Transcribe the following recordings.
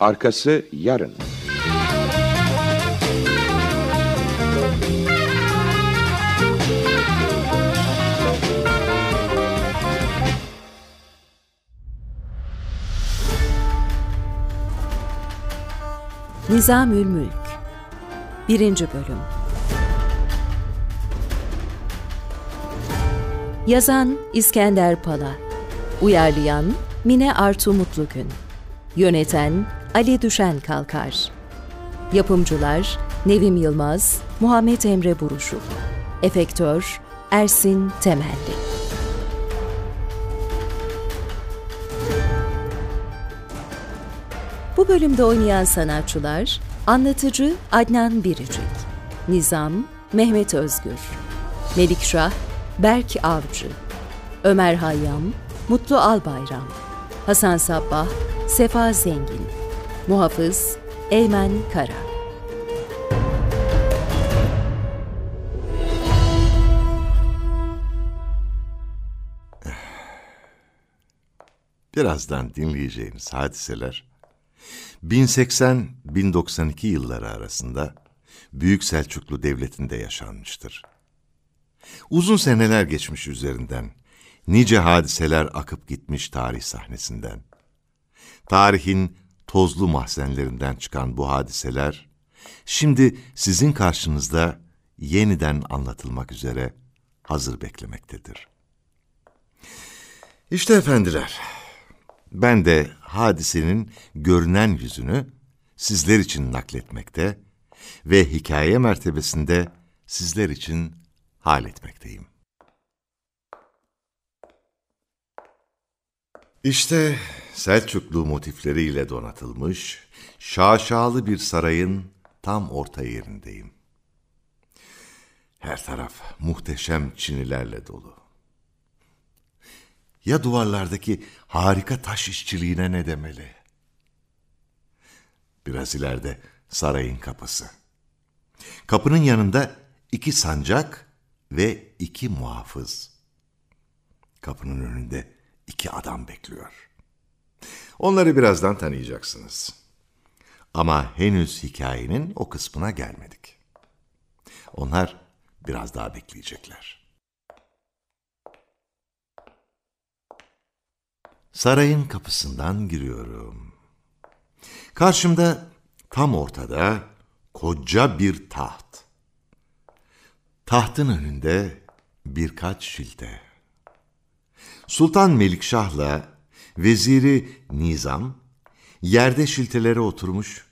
Arkası yarın. Nizamül Mülk 1. Bölüm Yazan İskender Pala Uyarlayan Mine Artu Mutlugün Yöneten Ali Düşen Kalkar. Yapımcılar Nevim Yılmaz, Muhammed Emre Buruşuk. Efektör Ersin Temelli Bu bölümde oynayan sanatçılar Anlatıcı Adnan Biricik Nizam Mehmet Özgür Melikşah Berk Avcı Ömer Hayyam Mutlu Albayram Hasan Sabbah Sefa Zengin Muhafız Eymen Kara Birazdan dinleyeceğiniz hadiseler 1080-1092 yılları arasında Büyük Selçuklu Devleti'nde yaşanmıştır. Uzun seneler geçmiş üzerinden, nice hadiseler akıp gitmiş tarih sahnesinden. Tarihin tozlu mahzenlerinden çıkan bu hadiseler, şimdi sizin karşınızda yeniden anlatılmak üzere hazır beklemektedir. İşte efendiler, ben de hadisenin görünen yüzünü sizler için nakletmekte ve hikaye mertebesinde sizler için hal etmekteyim. İşte Selçuklu motifleriyle donatılmış, şaşalı bir sarayın tam orta yerindeyim. Her taraf muhteşem çinilerle dolu. Ya duvarlardaki harika taş işçiliğine ne demeli? Biraz ileride sarayın kapısı. Kapının yanında iki sancak ve iki muhafız. Kapının önünde iki adam bekliyor. Onları birazdan tanıyacaksınız. Ama henüz hikayenin o kısmına gelmedik. Onlar biraz daha bekleyecekler. Sarayın kapısından giriyorum. Karşımda tam ortada koca bir taht. Tahtın önünde birkaç şilte. Sultan Melikşah'la veziri Nizam yerde şiltelere oturmuş,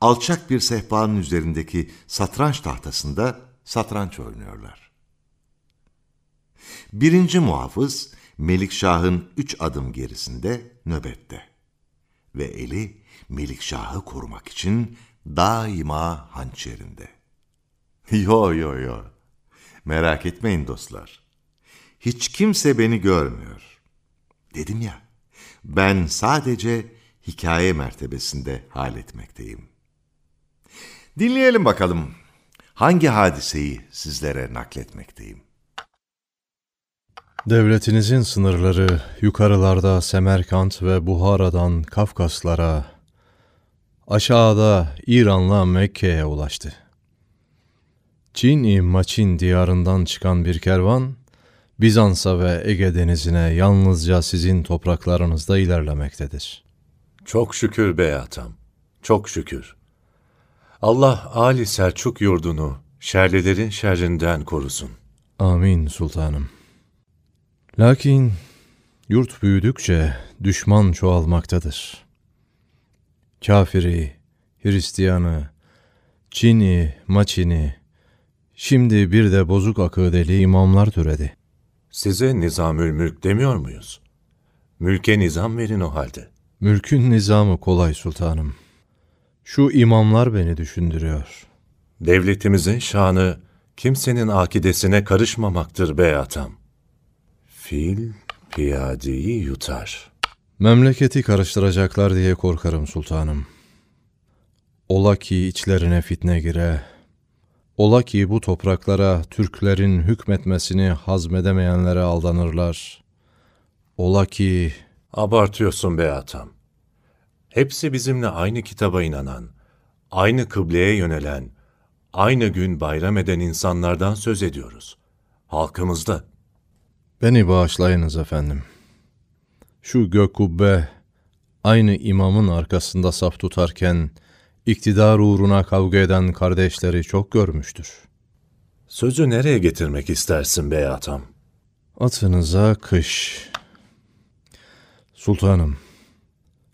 alçak bir sehpanın üzerindeki satranç tahtasında satranç oynuyorlar. Birinci muhafız Melikşah'ın üç adım gerisinde nöbette ve eli Melikşah'ı korumak için daima hançerinde. Yo yo yo, merak etmeyin dostlar. Hiç kimse beni görmüyor. Dedim ya, ben sadece hikaye mertebesinde hal etmekteyim. Dinleyelim bakalım hangi hadiseyi sizlere nakletmekteyim. Devletinizin sınırları yukarılarda Semerkant ve Buhara'dan Kafkaslara, aşağıda İran'la Mekke'ye ulaştı. Çin-i Maçin diyarından çıkan bir kervan, Bizans'a ve Ege denizine yalnızca sizin topraklarınızda ilerlemektedir. Çok şükür bey atam, çok şükür. Allah Ali Selçuk yurdunu şerlilerin şerrinden korusun. Amin sultanım. Lakin yurt büyüdükçe düşman çoğalmaktadır. Kafiri, Hristiyanı, Çin'i, Maçin'i, şimdi bir de bozuk akıdeli imamlar türedi. Size nizamül mülk demiyor muyuz? Mülke nizam verin o halde. Mülkün nizamı kolay sultanım. Şu imamlar beni düşündürüyor. Devletimizin şanı kimsenin akidesine karışmamaktır bey atam. Fil piyadeyi yutar. Memleketi karıştıracaklar diye korkarım sultanım. Ola ki içlerine fitne gire, ola ki bu topraklara Türklerin hükmetmesini hazmedemeyenlere aldanırlar. Ola ki Abartıyorsun bey atam. Hepsi bizimle aynı kitaba inanan, aynı kıbleye yönelen, aynı gün bayram eden insanlardan söz ediyoruz. Halkımızda. Beni bağışlayınız efendim. Şu gök kubbe aynı imamın arkasında saf tutarken iktidar uğruna kavga eden kardeşleri çok görmüştür. Sözü nereye getirmek istersin bey atam? Atınıza kış. Sultanım,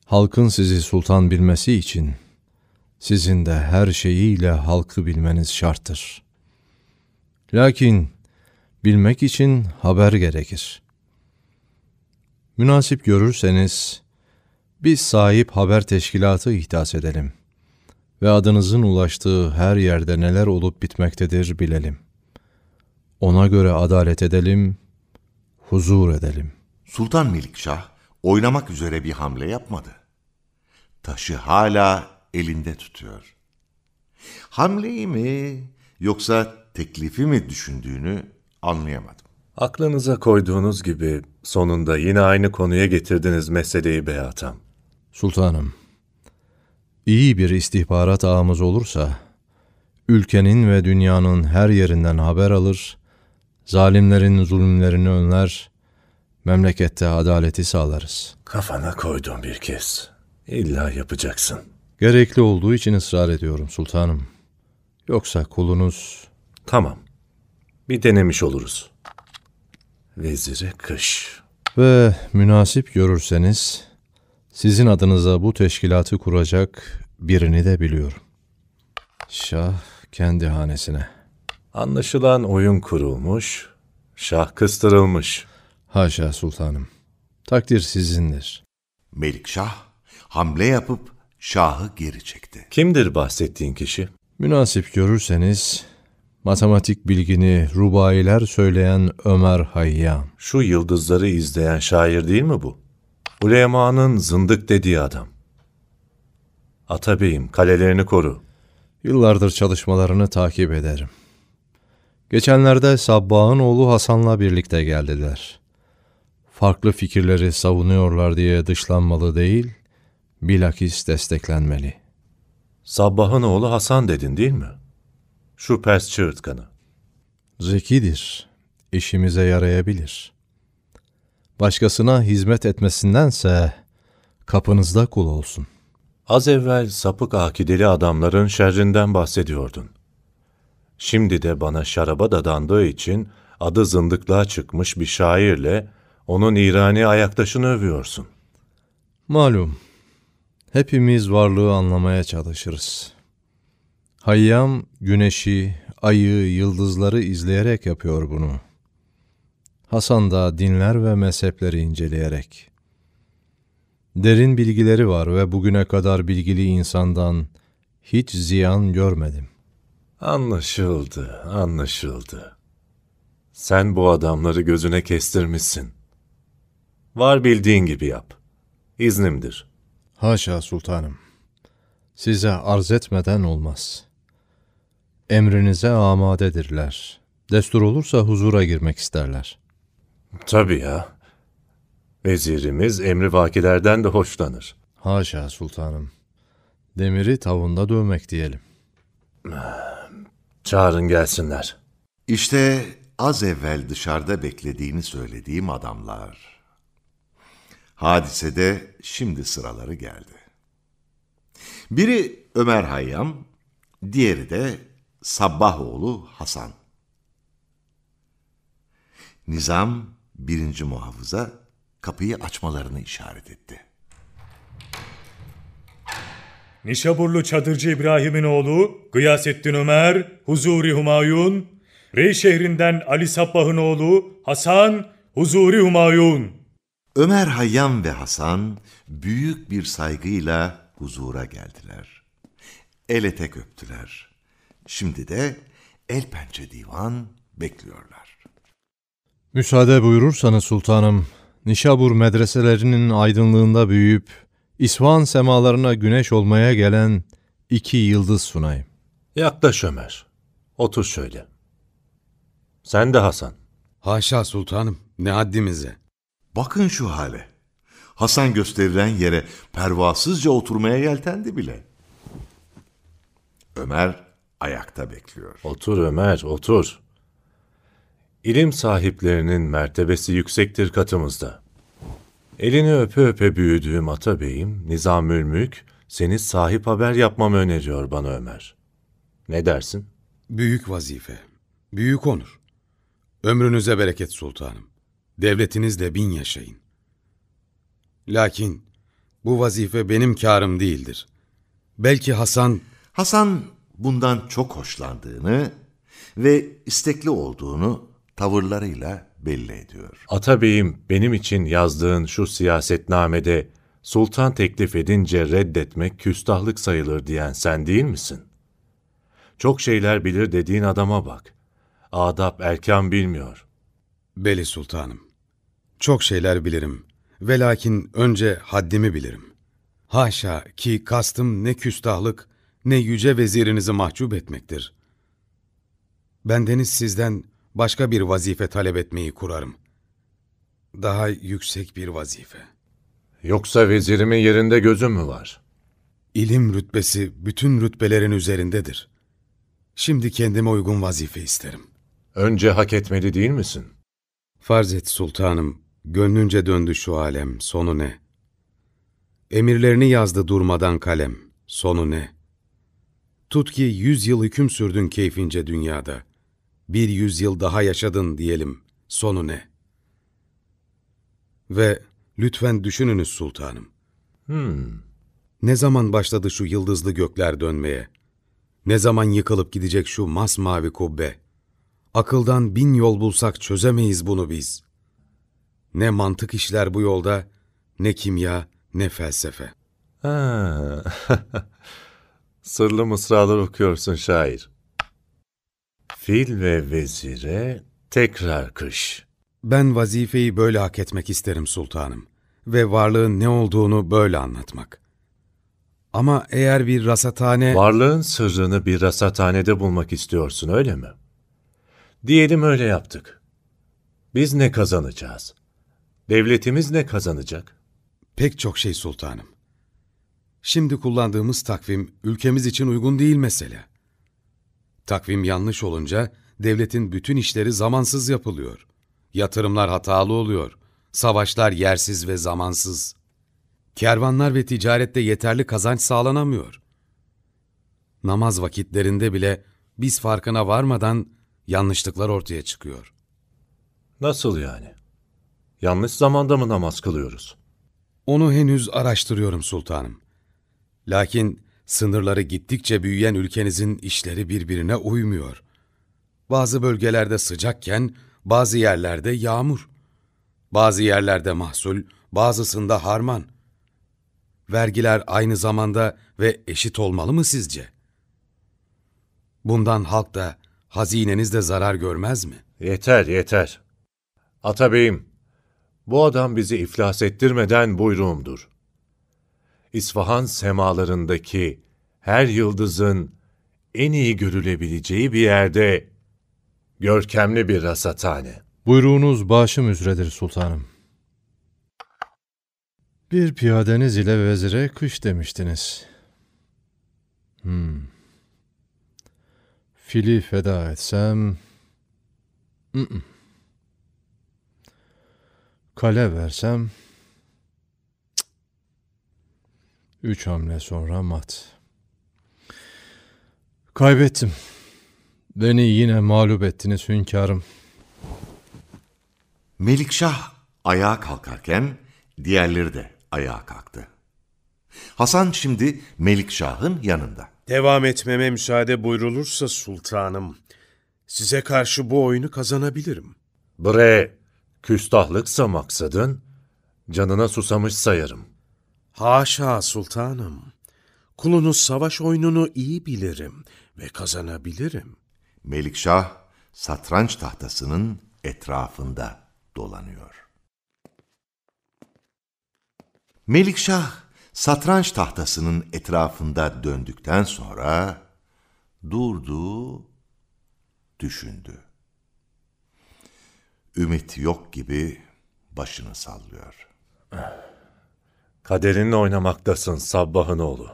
halkın sizi sultan bilmesi için sizin de her şeyiyle halkı bilmeniz şarttır. Lakin bilmek için haber gerekir. Münasip görürseniz biz sahip haber teşkilatı ihdas edelim ve adınızın ulaştığı her yerde neler olup bitmektedir bilelim. Ona göre adalet edelim, huzur edelim. Sultan Melikşah oynamak üzere bir hamle yapmadı. Taşı hala elinde tutuyor. Hamleyi mi yoksa teklifi mi düşündüğünü anlayamadım. Aklınıza koyduğunuz gibi sonunda yine aynı konuya getirdiniz meseleyi bey atam. Sultanım, iyi bir istihbarat ağımız olursa, ülkenin ve dünyanın her yerinden haber alır, zalimlerin zulümlerini önler, memlekette adaleti sağlarız. Kafana koydum bir kez. İlla yapacaksın. Gerekli olduğu için ısrar ediyorum sultanım. Yoksa kulunuz Tamam. Bir denemiş oluruz. Veziri kış. ve münasip görürseniz, sizin adınıza bu teşkilatı kuracak birini de biliyorum. Şah kendi hanesine. Anlaşılan oyun kurulmuş, şah kıstırılmış. Haşa sultanım. Takdir sizindir. Melikşah hamle yapıp şahı geri çekti. Kimdir bahsettiğin kişi? Münasip görürseniz, matematik bilgini rubailer söyleyen Ömer Hayyam. Şu yıldızları izleyen şair değil mi bu? Ulemanın zındık dediği adam. Atabeyim kalelerini koru. Yıllardır çalışmalarını takip ederim. Geçenlerde Sabbah'ın oğlu Hasan'la birlikte geldiler. Farklı fikirleri savunuyorlar diye dışlanmalı değil, bilakis desteklenmeli. Sabbah'ın oğlu Hasan dedin değil mi? Şu Pers çığırtkanı. Zekidir, işimize yarayabilir. Başkasına hizmet etmesindense kapınızda kul olsun. Az evvel sapık akideli adamların şerrinden bahsediyordun. Şimdi de bana şaraba dadandığı için adı zındıklığa çıkmış bir şairle onun İrani ayaktaşını övüyorsun. Malum, hepimiz varlığı anlamaya çalışırız. Hayyam, güneşi, ayı, yıldızları izleyerek yapıyor bunu. Hasan da dinler ve mezhepleri inceleyerek. Derin bilgileri var ve bugüne kadar bilgili insandan hiç ziyan görmedim. Anlaşıldı, anlaşıldı. Sen bu adamları gözüne kestirmişsin. Var bildiğin gibi yap. İznimdir. Haşa sultanım. Size arz etmeden olmaz. Emrinize amadedirler. Destur olursa huzura girmek isterler. Tabii ya. Vezirimiz emri vakilerden de hoşlanır. Haşa sultanım. Demiri tavunda dövmek diyelim. Çağırın gelsinler. İşte az evvel dışarıda beklediğini söylediğim adamlar. Hadisede şimdi sıraları geldi. Biri Ömer Hayyam, diğeri de Sabbahoğlu Hasan. Nizam birinci muhafıza kapıyı açmalarını işaret etti. Nişaburlu Çadırcı İbrahim'in oğlu Gıyasettin Ömer, Huzuri Humayun, Rey şehrinden Ali Sabbah'ın oğlu Hasan, Huzuri Humayun. Ömer Hayyam ve Hasan büyük bir saygıyla huzura geldiler. El etek öptüler. Şimdi de el pençe divan bekliyorlar. Müsaade buyurursanız sultanım, Nişabur medreselerinin aydınlığında büyüyüp, İsfahan semalarına güneş olmaya gelen iki yıldız sunayım. Yaklaş Ömer. Otur şöyle. Sen de Hasan. Haşa sultanım, ne haddimize. Bakın şu hale. Hasan gösterilen yere pervasızca oturmaya yeltendi bile. Ömer ayakta bekliyor. Otur Ömer, otur. İlim sahiplerinin mertebesi yüksektir katımızda. Elini öpe öpe büyüdüğüm Atabeyim, Nizamülmülk, seni sahip haber yapmamı öneriyor bana Ömer. Ne dersin? Büyük vazife, büyük onur. Ömrünüze bereket sultanım. Devletinizle bin yaşayın. Lakin bu vazife benim karım değildir. Belki Hasan Hasan bundan çok hoşlandığını ve istekli olduğunu tavırlarıyla belli ediyor. Atabeyim, benim için yazdığın şu siyasetnamede sultan teklif edince reddetmek küstahlık sayılır diyen sen değil misin? Çok şeyler bilir dediğin adama bak. Adap erkan bilmiyor. Beli sultanım. Çok şeyler bilirim ve lakin önce haddimi bilirim. Haşa ki kastım ne küstahlık ne yüce vezirinizi mahcup etmektir. Bendeniz sizden başka bir vazife talep etmeyi kurarım. Daha yüksek bir vazife. Yoksa vezirimin yerinde gözüm mü var? İlim rütbesi bütün rütbelerin üzerindedir. Şimdi kendime uygun vazife isterim. Önce hak etmeli değil misin? Farz et sultanım, gönlünce döndü şu alem, sonu ne? Emirlerini yazdı durmadan kalem, sonu ne? Tut ki yüz yıl hüküm sürdün keyfince dünyada. Bir yüzyıl daha yaşadın diyelim, sonu ne? Ve lütfen düşününüz sultanım. Hmm, Ne zaman başladı şu yıldızlı gökler dönmeye? Ne zaman yıkılıp gidecek şu masmavi kubbe? Akıldan bin yol bulsak çözemeyiz bunu biz. Ne mantık işler bu yolda, ne kimya, ne felsefe. Ha. Sırlı mısralar okuyorsun şair. Fil ve vezire tekrar kış. Ben vazifeyi böyle hak etmek isterim sultanım ve varlığın ne olduğunu böyle anlatmak. Ama eğer bir rasathane... Varlığın sırrını bir rasathanede bulmak istiyorsun öyle mi? Diyelim öyle yaptık. Biz ne kazanacağız? Devletimiz ne kazanacak? Pek çok şey sultanım. Şimdi kullandığımız takvim ülkemiz için uygun değil mesela. Takvim yanlış olunca devletin bütün işleri zamansız yapılıyor. Yatırımlar hatalı oluyor. Savaşlar yersiz ve zamansız. Kervanlar ve ticarette yeterli kazanç sağlanamıyor. Namaz vakitlerinde bile biz farkına varmadan yanlışlıklar ortaya çıkıyor. Nasıl yani? Yanlış zamanda mı namaz kılıyoruz? Onu henüz araştırıyorum sultanım. Lakin sınırları gittikçe büyüyen ülkenizin işleri birbirine uymuyor. Bazı bölgelerde sıcakken bazı yerlerde yağmur. Bazı yerlerde mahsul, bazısında harman. Vergiler aynı zamanda ve eşit olmalı mı sizce? Bundan halk da, hazineniz de zarar görmez mi? Yeter, yeter. Atabeyim, bu adam bizi iflas ettirmeden buyruğumdur. İsfahan semalarındaki her yıldızın en iyi görülebileceği bir yerde görkemli bir rasathane. Buyruğunuz başım üzredir sultanım. Bir piyadeniz ile vezire kış demiştiniz. Hmm. Fili feda etsem... Mm-mm. Kale versem... Üç hamle sonra mat. Kaybettim. Beni yine mağlup ettiniz hünkârım. Melikşah ayağa kalkarken diğerleri de ayağa kalktı. Hasan şimdi Melikşah'ın yanında. Devam etmeme müsaade buyrulursa sultanım, size karşı bu oyunu kazanabilirim. Bre, küstahlıksa maksadın, canına susamış sayarım. Haşa sultanım, kulunuz savaş oyununu iyi bilirim ve kazanabilirim. Melikşah satranç tahtasının etrafında dolanıyor. Melikşah satranç tahtasının etrafında döndükten sonra durdu, düşündü. Ümit yok gibi başını sallıyor. Kaderinle oynamaktasın Sabbah'ın oğlu.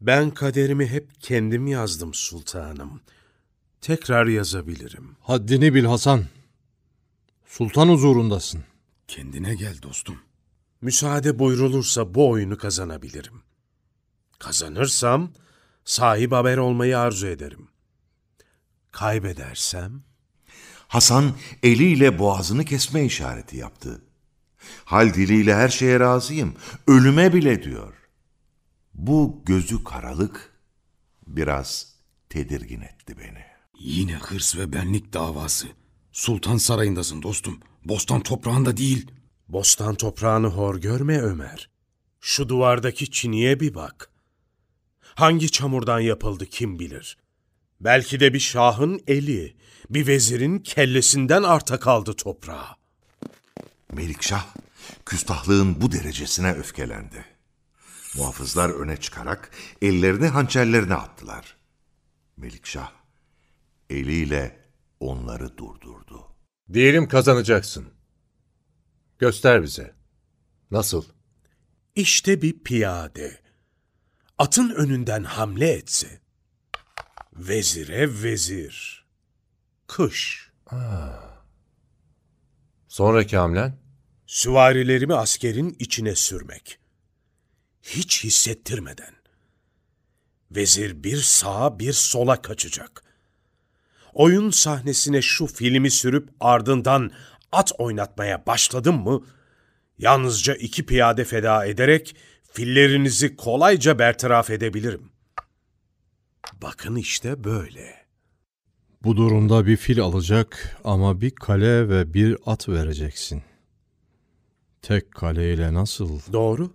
Ben kaderimi hep kendim yazdım sultanım. Tekrar yazabilirim. Haddini bil Hasan. Sultan huzurundasın. Kendine gel dostum. Müsaade buyrulursa bu oyunu kazanabilirim. Kazanırsam sahip haber olmayı arzu ederim. Kaybedersem Hasan eliyle boğazını kesme işareti yaptı. Hal diliyle her şeye razıyım, ölüme bile diyor. Bu gözü karalık biraz tedirgin etti beni. Yine hırs ve benlik davası. Sultan sarayındasın dostum. Bostan toprağında değil. bostan toprağını hor görme Ömer. Şu duvardaki çiniye bir bak. Hangi çamurdan yapıldı kim bilir. Belki de bir şahın eli, bir vezirin kellesinden arta kaldı toprağa. Melikşah küstahlığın bu derecesine öfkelendi. Muhafızlar öne çıkarak ellerini hançerlerine attılar. Melikşah eliyle onları durdurdu. Diyelim kazanacaksın. Göster bize. Nasıl? İşte bir piyade. Atın önünden hamle etse. Vezire vezir. Kış. Sonraki hamlen? Süvarilerimi askerin içine sürmek. Hiç hissettirmeden. Vezir bir sağa bir sola kaçacak. Oyun sahnesine şu filmi sürüp ardından at oynatmaya başladım mı, yalnızca iki piyade feda ederek fillerinizi kolayca bertaraf edebilirim. Bakın işte böyle. Bu durumda bir fil alacak ama bir kale ve bir at vereceksin. Tek kaleyle nasıl? Doğru.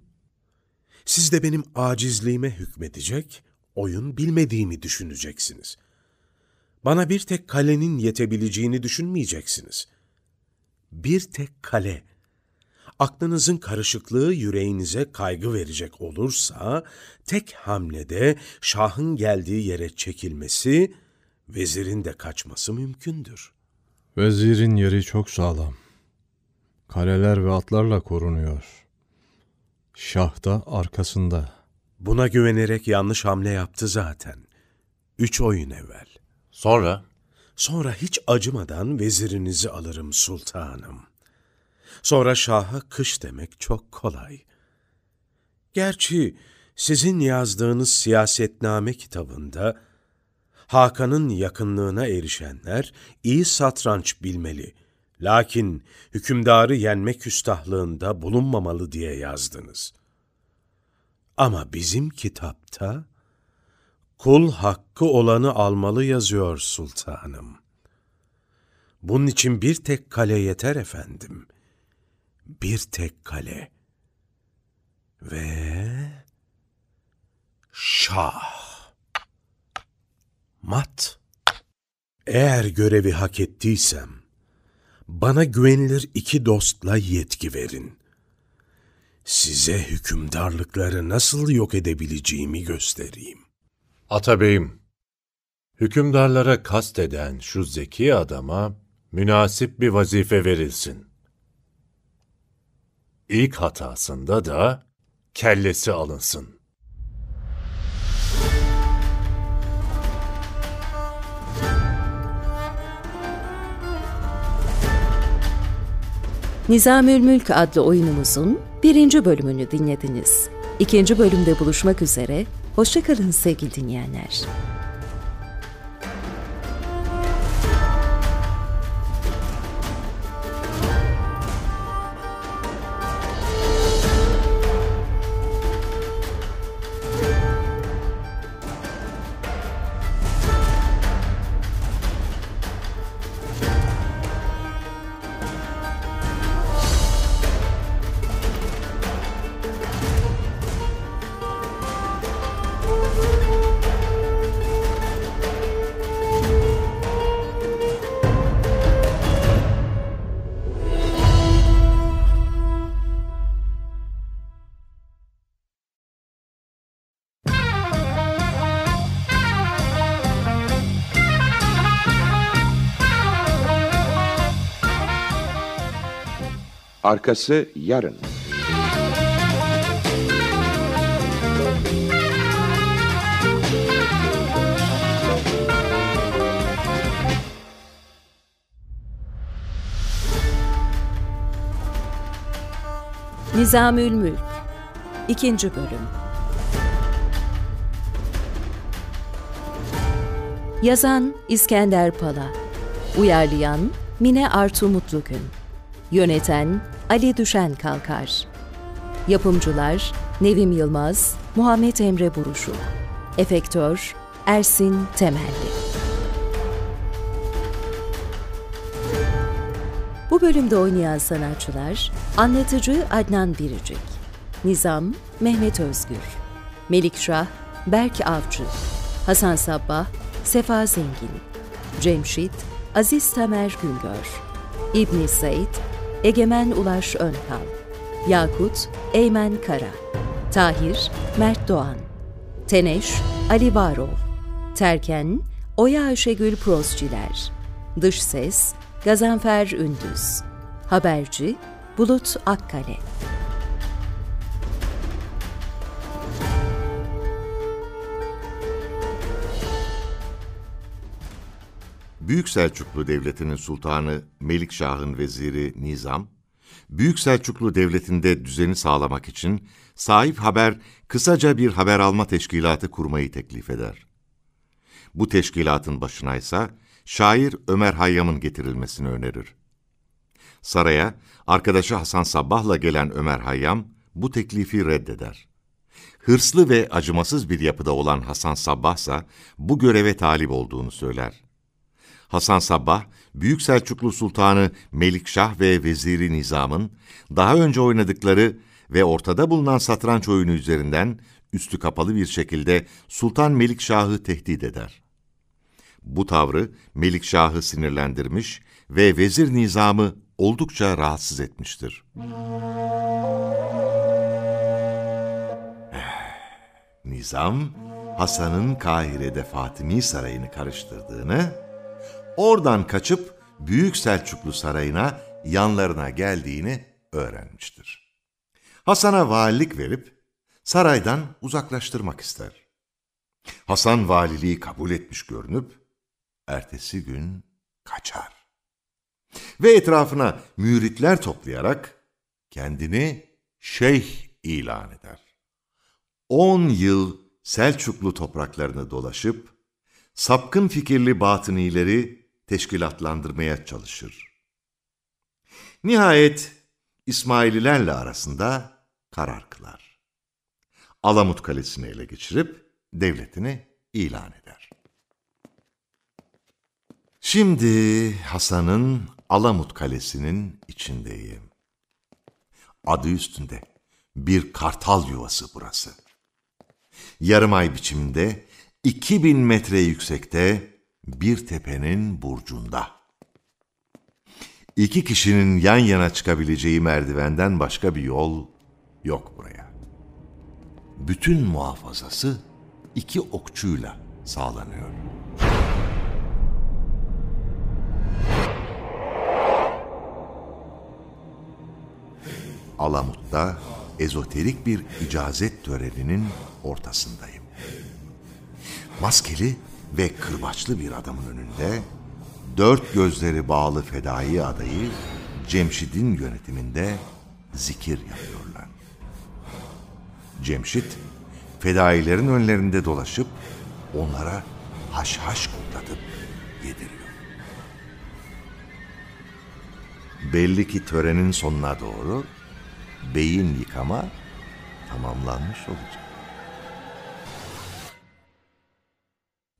Siz de benim acizliğime hükmedecek, oyun bilmediğimi düşüneceksiniz. Bana bir tek kalenin yetebileceğini düşünmeyeceksiniz. Bir tek kale. Aklınızın karışıklığı yüreğinize kaygı verecek olursa, tek hamlede şahın geldiği yere çekilmesi, vezirin de kaçması mümkündür. Vezirin yeri çok sağlam. Kaleler ve atlarla korunuyor. Şah da arkasında. Buna güvenerek yanlış hamle yaptı zaten. Üç oyun evvel. Sonra? Sonra hiç acımadan vezirinizi alırım sultanım. Sonra şaha kış demek çok kolay. Gerçi sizin yazdığınız siyasetname kitabında Hakan'ın yakınlığına erişenler iyi satranç bilmeli. Lakin hükümdarı yenme küstahlığında bulunmamalı diye yazdınız. Ama bizim kitapta kul hakkı olanı almalı yazıyor sultanım. Bunun için bir tek kale yeter efendim. Bir tek kale. Ve şah. Mat. Eğer görevi hak ettiysem, bana güvenilir iki dostla yetki verin. Size hükümdarlıkları nasıl yok edebileceğimi göstereyim. Atabeyim, hükümdarlara kasteden şu zeki adama münasip bir vazife verilsin. İlk hatasında da kellesi alınsın. Nizamül Mülk adlı oyunumuzun birinci bölümünü dinlediniz. İkinci bölümde buluşmak üzere, hoşçakalın sevgili dinleyenler. Arkası yarın. Nizamül Mülk 2. Bölüm Yazan İskender Pala Uyarlayan Mine Artu Mutlugün Yöneten Ali Düşen Kalkar. Yapımcılar Nevim Yılmaz, Muhammed Emre Buruşuk Efektör Ersin Temelli Bu bölümde oynayan sanatçılar Anlatıcı Adnan Biricik Nizam Mehmet Özgür Melikşah Berk Avcı Hasan Sabbah Sefa Zengin Cemşit Aziz Tamer Güngör İbn Said Egemen Ulaş Önkal Yakut Eymen Kara Tahir Mert Doğan Teneş Ali Varol Terken Oya Ayşegül Prozciler Dış Ses Gazanfer Ündüz Haberci Bulut Akkale Büyük Selçuklu Devleti'nin sultanı Melikşah'ın veziri Nizam, Büyük Selçuklu Devleti'nde düzeni sağlamak için sahip haber kısaca bir haber alma teşkilatı kurmayı teklif eder. Bu teşkilatın başına ise şair Ömer Hayyam'ın getirilmesini önerir. Saraya arkadaşı Hasan Sabbah'la gelen Ömer Hayyam bu teklifi reddeder. Hırslı ve acımasız bir yapıda olan Hasan Sabbah ise bu göreve talip olduğunu söyler. Hasan Sabbah, Büyük Selçuklu Sultanı Melikşah ve Veziri Nizam'ın daha önce oynadıkları ve ortada bulunan satranç oyunu üzerinden üstü kapalı bir şekilde Sultan Melikşah'ı tehdit eder. Bu tavrı Melikşah'ı sinirlendirmiş ve Vezir Nizam'ı oldukça rahatsız etmiştir. Nizam, Hasan'ın Kahire'de Fatimi Sarayı'nı karıştırdığını oradan kaçıp Büyük Selçuklu Sarayı'na yanlarına geldiğini öğrenmiştir. Hasan'a valilik verip saraydan uzaklaştırmak ister. Hasan valiliği kabul etmiş görünüp ertesi gün kaçar. Ve etrafına müritler toplayarak kendini şeyh ilan eder. On yıl Selçuklu topraklarını dolaşıp sapkın fikirli batınileri teşkilatlandırmaya çalışır. Nihayet İsmaililerle arasında karar kılar. Alamut Kalesi'ni ele geçirip devletini ilan eder. Şimdi Hasan'ın Alamut Kalesi'nin içindeyim. Adı üstünde bir kartal yuvası burası. Yarım ay biçiminde 2000 metre yüksekte bir tepenin burcunda. İki kişinin yan yana çıkabileceği merdivenden başka bir yol yok buraya. Bütün muhafazası iki okçuyla sağlanıyor. Alamut'ta ezoterik bir icazet töreninin ortasındayım. Maskeli ve kırbaçlı bir adamın önünde dört gözleri bağlı fedai adayı Cemşit'in yönetiminde zikir yapıyorlar. Cemşit, fedailerin önlerinde dolaşıp onlara haş haş koklatıp yediriyor. Belli ki törenin sonuna doğru beyin yıkama tamamlanmış olacak.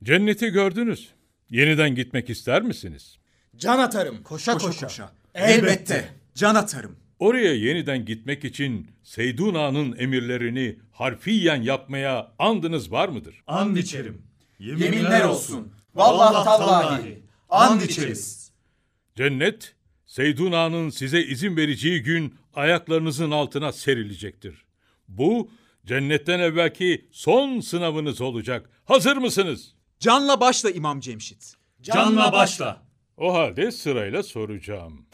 Cenneti gördünüz. Yeniden gitmek ister misiniz? Can atarım. Koşa koşa. Elbette. Can atarım. Oraya yeniden gitmek için Seydun Ağa'nın emirlerini harfiyen yapmaya andınız var mıdır? And içerim. Yeminler olsun. Vallahi tallahi. And içeriz. Cennet, Seydun Ağa'nın size izin vereceği gün ayaklarınızın altına serilecektir. Bu, cennetten evvelki son sınavınız olacak. Hazır mısınız? Canla başla İmam Cemşit. Canla başla. O halde sırayla soracağım.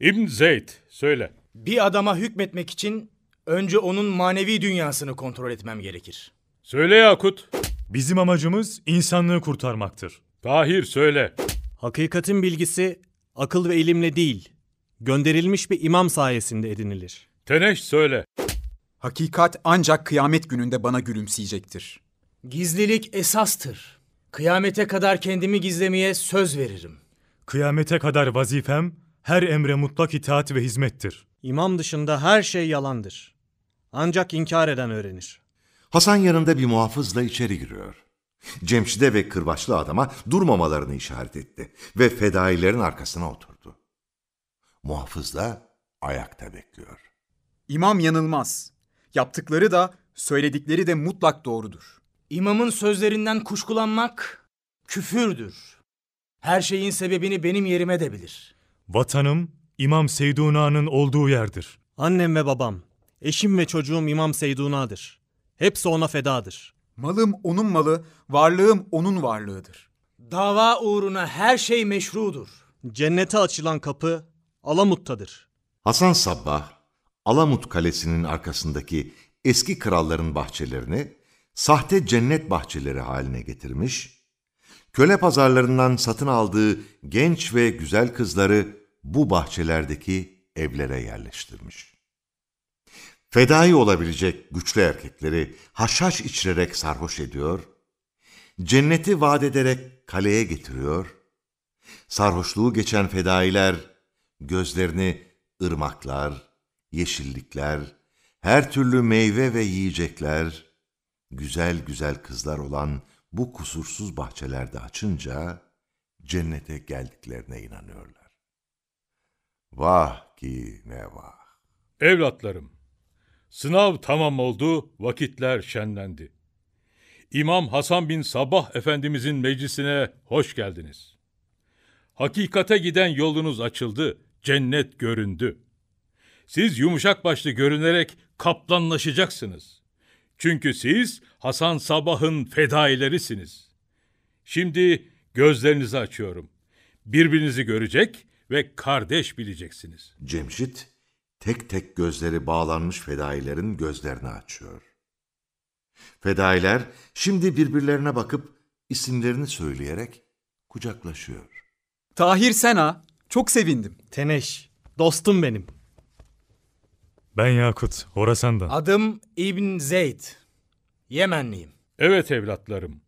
İbn Zeyd, söyle. Bir adama hükmetmek için önce onun manevi dünyasını kontrol etmem gerekir. Söyle Yakut. Bizim amacımız insanlığı kurtarmaktır. Tahir söyle. Hakikatin bilgisi akıl ve ilimle değil, gönderilmiş bir imam sayesinde edinilir. Teneş söyle. Hakikat ancak kıyamet gününde bana gülümseyecektir. Gizlilik esastır. Kıyamete kadar kendimi gizlemeye söz veririm. Kıyamete kadar vazifem her emre mutlak itaat ve hizmettir. İmam dışında her şey yalandır. Ancak inkar eden öğrenir. Hasan yanında bir muhafızla içeri giriyor. Cemşide ve kırbaçlı adama durmamalarını işaret etti ve fedailerin arkasına oturdu. Muhafız da ayakta bekliyor. İmam yanılmaz. Yaptıkları da söyledikleri de mutlak doğrudur. İmamın sözlerinden kuşkulanmak küfürdür. Her şeyin sebebini benim yerime de bilir. Vatanım İmam Seyduna'nın olduğu yerdir. Annem ve babam, eşim ve çocuğum İmam Seyduna'dır. Hepsi ona fedadır. Malım onun malı, varlığım onun varlığıdır. Dava uğruna her şey meşrudur. Cennete açılan kapı Alamut'tadır. Hasan Sabbah, Alamut Kalesi'nin arkasındaki eski kralların bahçelerini sahte cennet bahçeleri haline getirmiş, köle pazarlarından satın aldığı genç ve güzel kızları bu bahçelerdeki evlere yerleştirmiş. Fedai olabilecek güçlü erkekleri haşhaş içirerek sarhoş ediyor, cenneti vaat ederek kaleye getiriyor, sarhoşluğu geçen fedailer gözlerini ırmaklar, yeşillikler, her türlü meyve ve yiyecekler, güzel güzel kızlar olan bu kusursuz bahçelerde açınca cennete geldiklerine inanıyorlar. Vah ki ne vah. Evlatlarım, sınav tamam oldu, vakitler şenlendi. İmam Hasan bin Sabah Efendimizin meclisine hoş geldiniz. Hakikate giden yolunuz açıldı, cennet göründü. Siz yumuşak başlı görünerek kaplanlaşacaksınız. Çünkü siz Hasan Sabah'ın fedailerisiniz. Şimdi gözlerinizi açıyorum. Birbirinizi görecek ve kardeş bileceksiniz. Cemşit tek tek gözleri bağlanmış fedailerin gözlerini açıyor. Fedailer şimdi birbirlerine bakıp isimlerini söyleyerek kucaklaşıyor. Tahir Sena, çok sevindim. Teneş, dostum benim. Ben Yakut, Horasan'dan. Adım İbn Zeyd. Yemenliyim. Evet evlatlarım.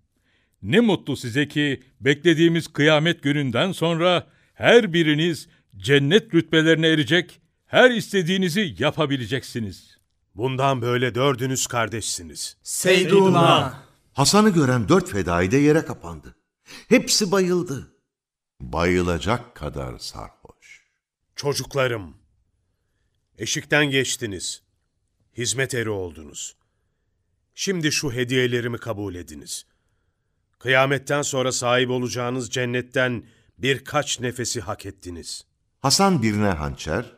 Ne mutlu size ki beklediğimiz kıyamet gününden sonra her biriniz cennet rütbelerine erecek, her istediğinizi yapabileceksiniz. Bundan böyle dördünüz kardeşsiniz. Seyduna. Hasan'ı gören dört fedai de yere kapandı. Hepsi bayıldı. Bayılacak kadar sarhoş. Çocuklarım, eşikten geçtiniz. Hizmet eri oldunuz. Şimdi şu hediyelerimi kabul ediniz. Kıyametten sonra sahip olacağınız cennetten birkaç nefesi hak ettiniz. Hasan birine hançer,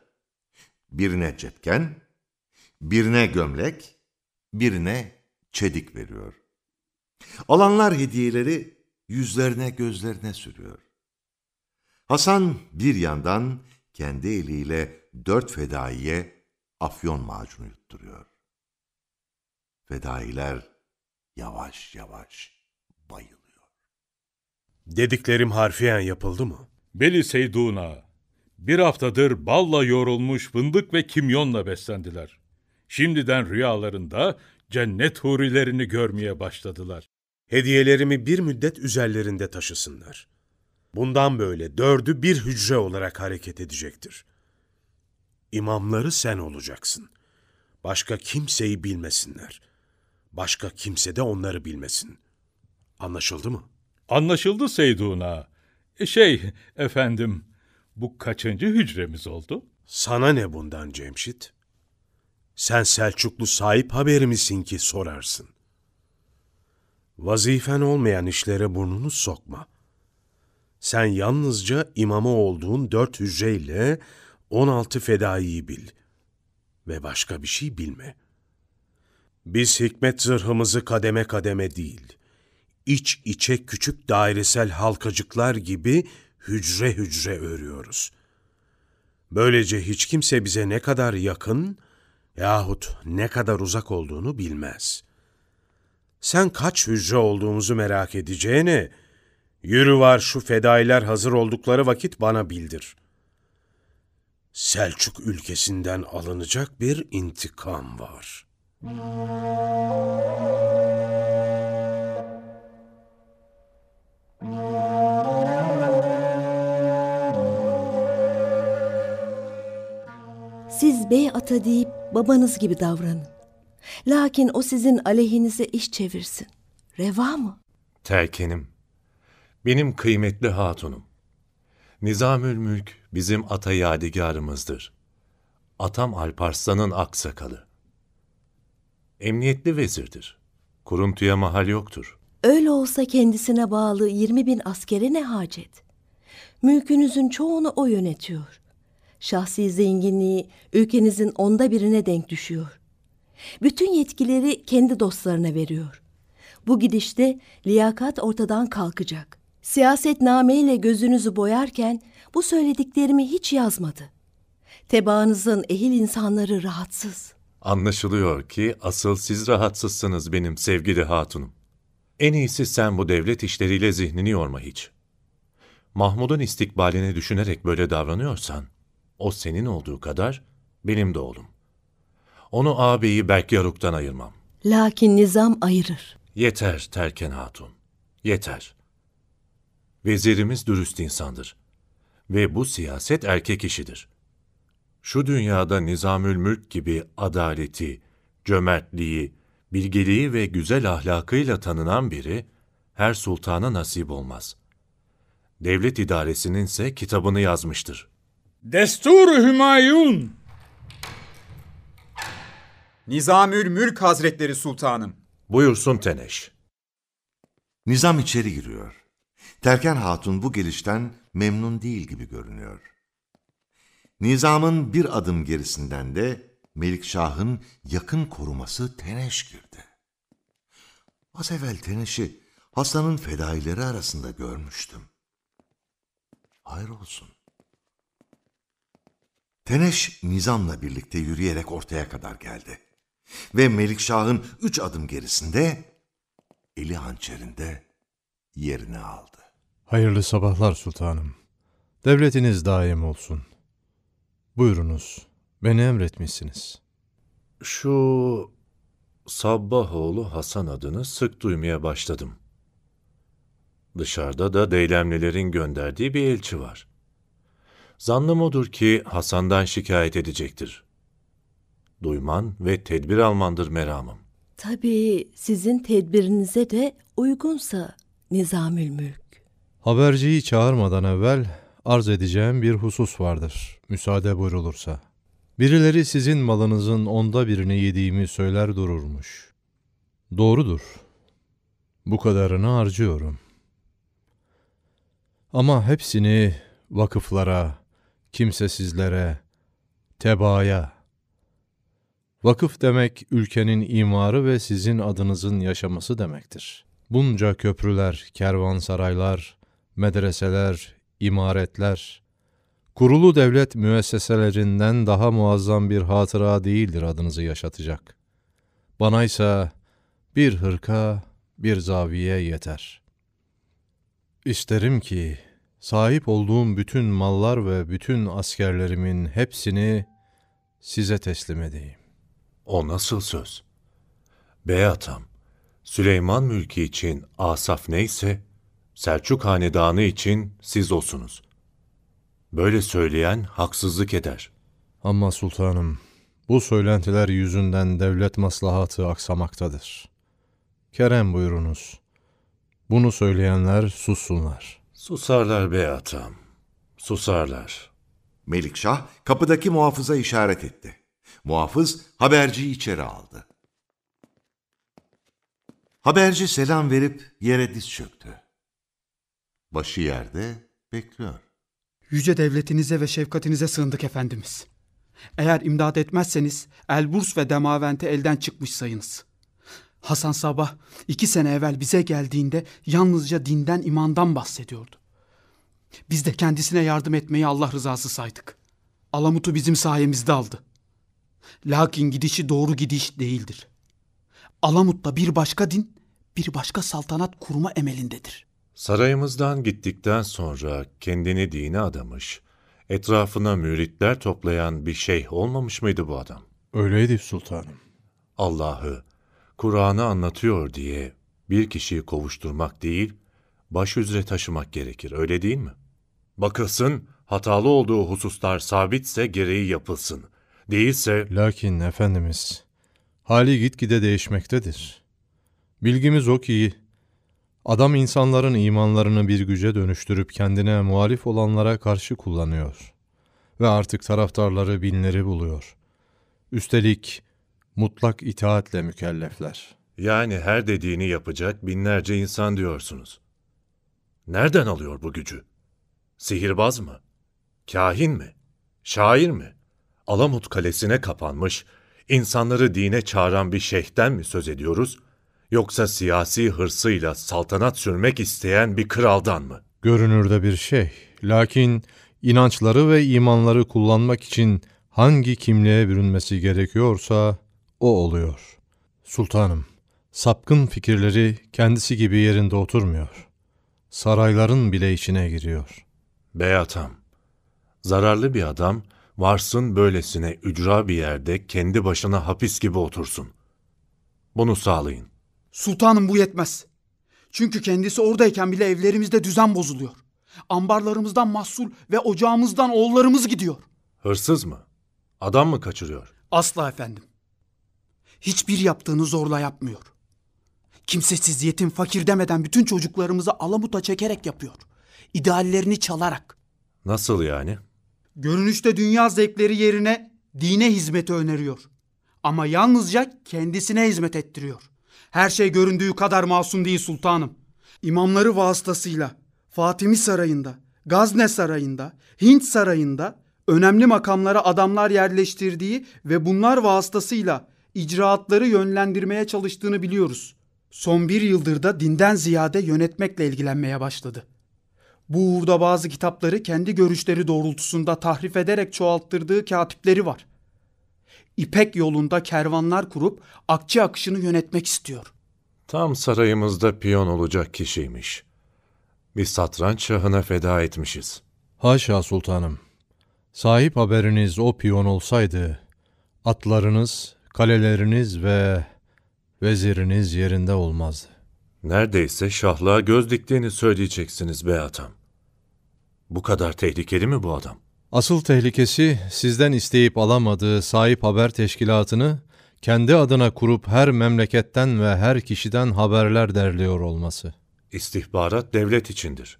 birine cepken, birine gömlek, birine çedik veriyor. Alanlar hediyeleri yüzlerine gözlerine sürüyor. Hasan bir yandan kendi eliyle dört fedaiye afyon macunu yutturuyor. Fedailer yavaş yavaş bayılıyor. Dediklerim harfiyen yapıldı mı? Beli Seyduna, bir haftadır balla yoğrulmuş fındık ve kimyonla beslendiler. Şimdiden rüyalarında cennet hurilerini görmeye başladılar. Hediyelerimi bir müddet üzerlerinde taşısınlar. Bundan böyle dördü bir hücre olarak hareket edecektir. İmamları sen olacaksın. Başka kimseyi bilmesinler. Başka kimse de onları bilmesin. Anlaşıldı mı? Anlaşıldı Seyduna. E şey, efendim, bu kaçıncı hücremiz oldu? Sana ne bundan Cemşit? Sen Selçuklu sahip haberi misin ki sorarsın? Vazifen olmayan işlere burnunu sokma. Sen yalnızca imamı olduğun dört hücreyle on altı fedaiyi bil. Ve başka bir şey bilme. Biz hikmet zırhımızı kademe kademe değil, iç içe küçük dairesel halkacıklar gibi hücre hücre örüyoruz. Böylece hiç kimse bize ne kadar yakın yahut ne kadar uzak olduğunu bilmez. Sen kaç hücre olduğumuzu merak edeceğine, yürü var şu fedailer hazır oldukları vakit bana bildir. Selçuk ülkesinden alınacak bir intikam var. Siz bey ata deyip babanız gibi davranın. Lakin o sizin aleyhinize iş çevirsin. Reva mı? Terkenim, benim kıymetli hatunum. Nizamül Mülk bizim ata yadigarımızdır. Atam Alparslan'ın aksakalı. Emniyetli vezirdir. Kuruntuya mahal yoktur. Öyle olsa kendisine bağlı 20 bin askere ne hacet? Mülkünüzün çoğunu o yönetiyor. Şahsi zenginliği ülkenizin onda birine denk düşüyor. Bütün yetkileri kendi dostlarına veriyor. Bu gidişte liyakat ortadan kalkacak. Siyasetnameyle gözünüzü boyarken bu söylediklerimi hiç yazmadı. Tebaanızın ehil insanları rahatsız. Anlaşılıyor ki asıl siz rahatsızsınız benim sevgili hatunum. En iyisi sen bu devlet işleriyle zihnini yorma hiç. Mahmud'un istikbalini düşünerek böyle davranıyorsan, o senin olduğu kadar benim de oğlum. Onu ağabeyi Berkyaruk'tan ayırmam. Lakin nizam ayırır. Yeter Terken Hatun, yeter. Vezirimiz dürüst insandır. Ve bu siyaset erkek işidir. Şu dünyada Nizamül Mülk gibi adaleti, cömertliği, bilgeliği ve güzel ahlakıyla tanınan biri her sultana nasip olmaz. Devlet idaresinin ise kitabını yazmıştır. Destur Hümayun! Nizamül Mülk Hazretleri Sultanım. Buyursun Teneş. Nizam içeri giriyor. Terken Hatun bu gelişten memnun değil gibi görünüyor. Nizamın bir adım gerisinden de Melikşah'ın yakın koruması Teneş girdi. Az evvel Teneş'i Hasan'ın fedaileri arasında görmüştüm. Hayır olsun. Teneş Nizam'la birlikte yürüyerek ortaya kadar geldi. Ve Melikşah'ın üç adım gerisinde eli hançerinde yerini aldı. Hayırlı sabahlar sultanım. Devletiniz daim olsun. Buyurunuz, beni emretmişsiniz. Şu Sabbahoğlu Hasan adını sık duymaya başladım. Dışarıda da Deylemlilerin gönderdiği bir elçi var. Zannım odur ki Hasan'dan şikayet edecektir. Duyman ve tedbir almandır meramım. Tabii sizin tedbirinize de uygunsa Nizamül Mülk. Haberciyi çağırmadan evvel arz edeceğim bir husus vardır, müsaade buyrulursa. Birileri sizin malınızın onda birini yediğimi söyler dururmuş. Doğrudur. Bu kadarını harcıyorum. Ama hepsini vakıflara, kimsesizlere, tebaaya. Vakıf demek ülkenin imarı ve sizin adınızın yaşaması demektir. Bunca köprüler, kervansaraylar, medreseler, imaretler, kurulu devlet müesseselerinden daha muazzam bir hatıra değildir adınızı yaşatacak. Bana ise bir hırka, bir zaviye yeter. İsterim ki sahip olduğum bütün mallar ve bütün askerlerimin hepsini size teslim edeyim. O nasıl söz? Beyatam, Süleyman mülki için Asaf neyse, Selçuk hanedanı için siz olsunuz. Böyle söyleyen haksızlık eder. Ama sultanım, bu söylentiler yüzünden devlet maslahatı aksamaktadır. Kerem buyurunuz. Bunu söyleyenler sussunlar. Susarlar beyatam, susarlar. Melikşah kapıdaki muhafıza işaret etti. Muhafız haberciyi içeri aldı. Haberci selam verip yere diz çöktü. Başı yerde bekliyor. Yüce devletinize ve şefkatinize sığındık efendimiz. Eğer imdad etmezseniz Elburs ve Demavent'i elden çıkmış sayınız. Hasan Sabah iki sene evvel bize geldiğinde yalnızca dinden imandan bahsediyordu. Biz de kendisine yardım etmeyi Allah rızası saydık. Alamut'u bizim sayemizde aldı. Lakin gidişi doğru gidiş değildir. Alamut'ta bir başka din, bir başka saltanat kurma emelindedir. Sarayımızdan gittikten sonra kendini dine adamış, etrafına müritler toplayan bir şeyh olmamış mıydı bu adam? Öyleydi sultanım. Allah'ı, Kur'an'ı anlatıyor diye bir kişiyi kovuşturmak değil, baş üzere taşımak gerekir, öyle değil mi? Bakılsın, hatalı olduğu hususlar sabitse gereği yapılsın. Değilse... Lakin Efendimiz, hali gitgide değişmektedir. Bilgimiz o ki, adam insanların imanlarını bir güce dönüştürüp kendine muhalif olanlara karşı kullanıyor. Ve artık taraftarları binleri buluyor. Üstelik mutlak itaatle mükellefler. Yani her dediğini yapacak binlerce insan diyorsunuz. Nereden alıyor bu gücü? Sihirbaz mı? Kahin mi? Şair mi? Alamut Kalesi'ne kapanmış, insanları dine çağıran bir şeyhten mi söz ediyoruz? Yoksa siyasi hırsıyla saltanat sürmek isteyen bir kraldan mı? Görünürde bir şey. Lakin inançları ve imanları kullanmak için hangi kimliğe bürünmesi gerekiyorsa o oluyor. Sultanım, sapkın fikirleri kendisi gibi yerinde oturmuyor. Sarayların bile içine giriyor. Beyatam, zararlı bir adam varsın böylesine ücra bir yerde kendi başına hapis gibi otursun. Bunu sağlayın. Sultanım bu yetmez. Çünkü kendisi oradayken bile evlerimizde düzen bozuluyor. Ambarlarımızdan mahsul ve ocağımızdan oğullarımız gidiyor. Hırsız mı? Adam mı kaçırıyor? Asla efendim. Hiçbir yaptığını zorla yapmıyor. Kimsesiz, yetim, fakir demeden bütün çocuklarımızı alamuta çekerek yapıyor. İdeallerini çalarak. Nasıl yani? Görünüşte dünya zevkleri yerine dine hizmeti öneriyor. Ama yalnızca kendisine hizmet ettiriyor. Her şey göründüğü kadar masum değil sultanım. İmamları vasıtasıyla Fatimi Sarayı'nda, Gazne Sarayı'nda, Hint Sarayı'nda önemli makamlara adamlar yerleştirdiği ve bunlar vasıtasıyla icraatları yönlendirmeye çalıştığını biliyoruz. Son bir yıldır da dinden ziyade yönetmekle ilgilenmeye başladı. Bu uğurda bazı kitapları kendi görüşleri doğrultusunda tahrif ederek çoğalttırdığı katipleri var. İpek yolunda kervanlar kurup akçe akışını yönetmek istiyor. Tam sarayımızda piyon olacak kişiymiş. Bir satranç şahına feda etmişiz. Haşa sultanım. Sahip haberiniz o piyon olsaydı, atlarınız, kaleleriniz ve veziriniz yerinde olmazdı. Neredeyse şahlığa göz diktiğini söyleyeceksiniz be atam. Bu kadar tehlikeli mi bu adam? Asıl tehlikesi sizden isteyip alamadığı sahip haber teşkilatını kendi adına kurup her memleketten ve her kişiden haberler derliyor olması. İstihbarat devlet içindir.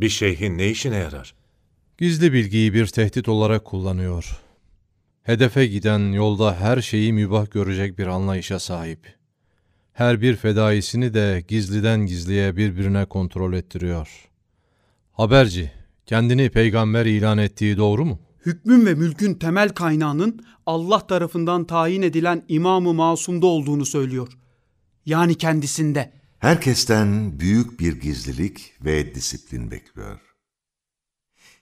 Bir şeyhin ne işine yarar? Gizli bilgiyi bir tehdit olarak kullanıyor. Hedefe giden yolda her şeyi mübah görecek bir anlayışa sahip. Her bir fedaisini de gizliden gizliye birbirine kontrol ettiriyor. Haberci, kendini peygamber ilan ettiği doğru mu? Hükmün ve mülkün temel kaynağının Allah tarafından tayin edilen İmam-ı Masum'da olduğunu söylüyor. Yani kendisinde. Herkesten büyük bir gizlilik ve disiplin bekliyor.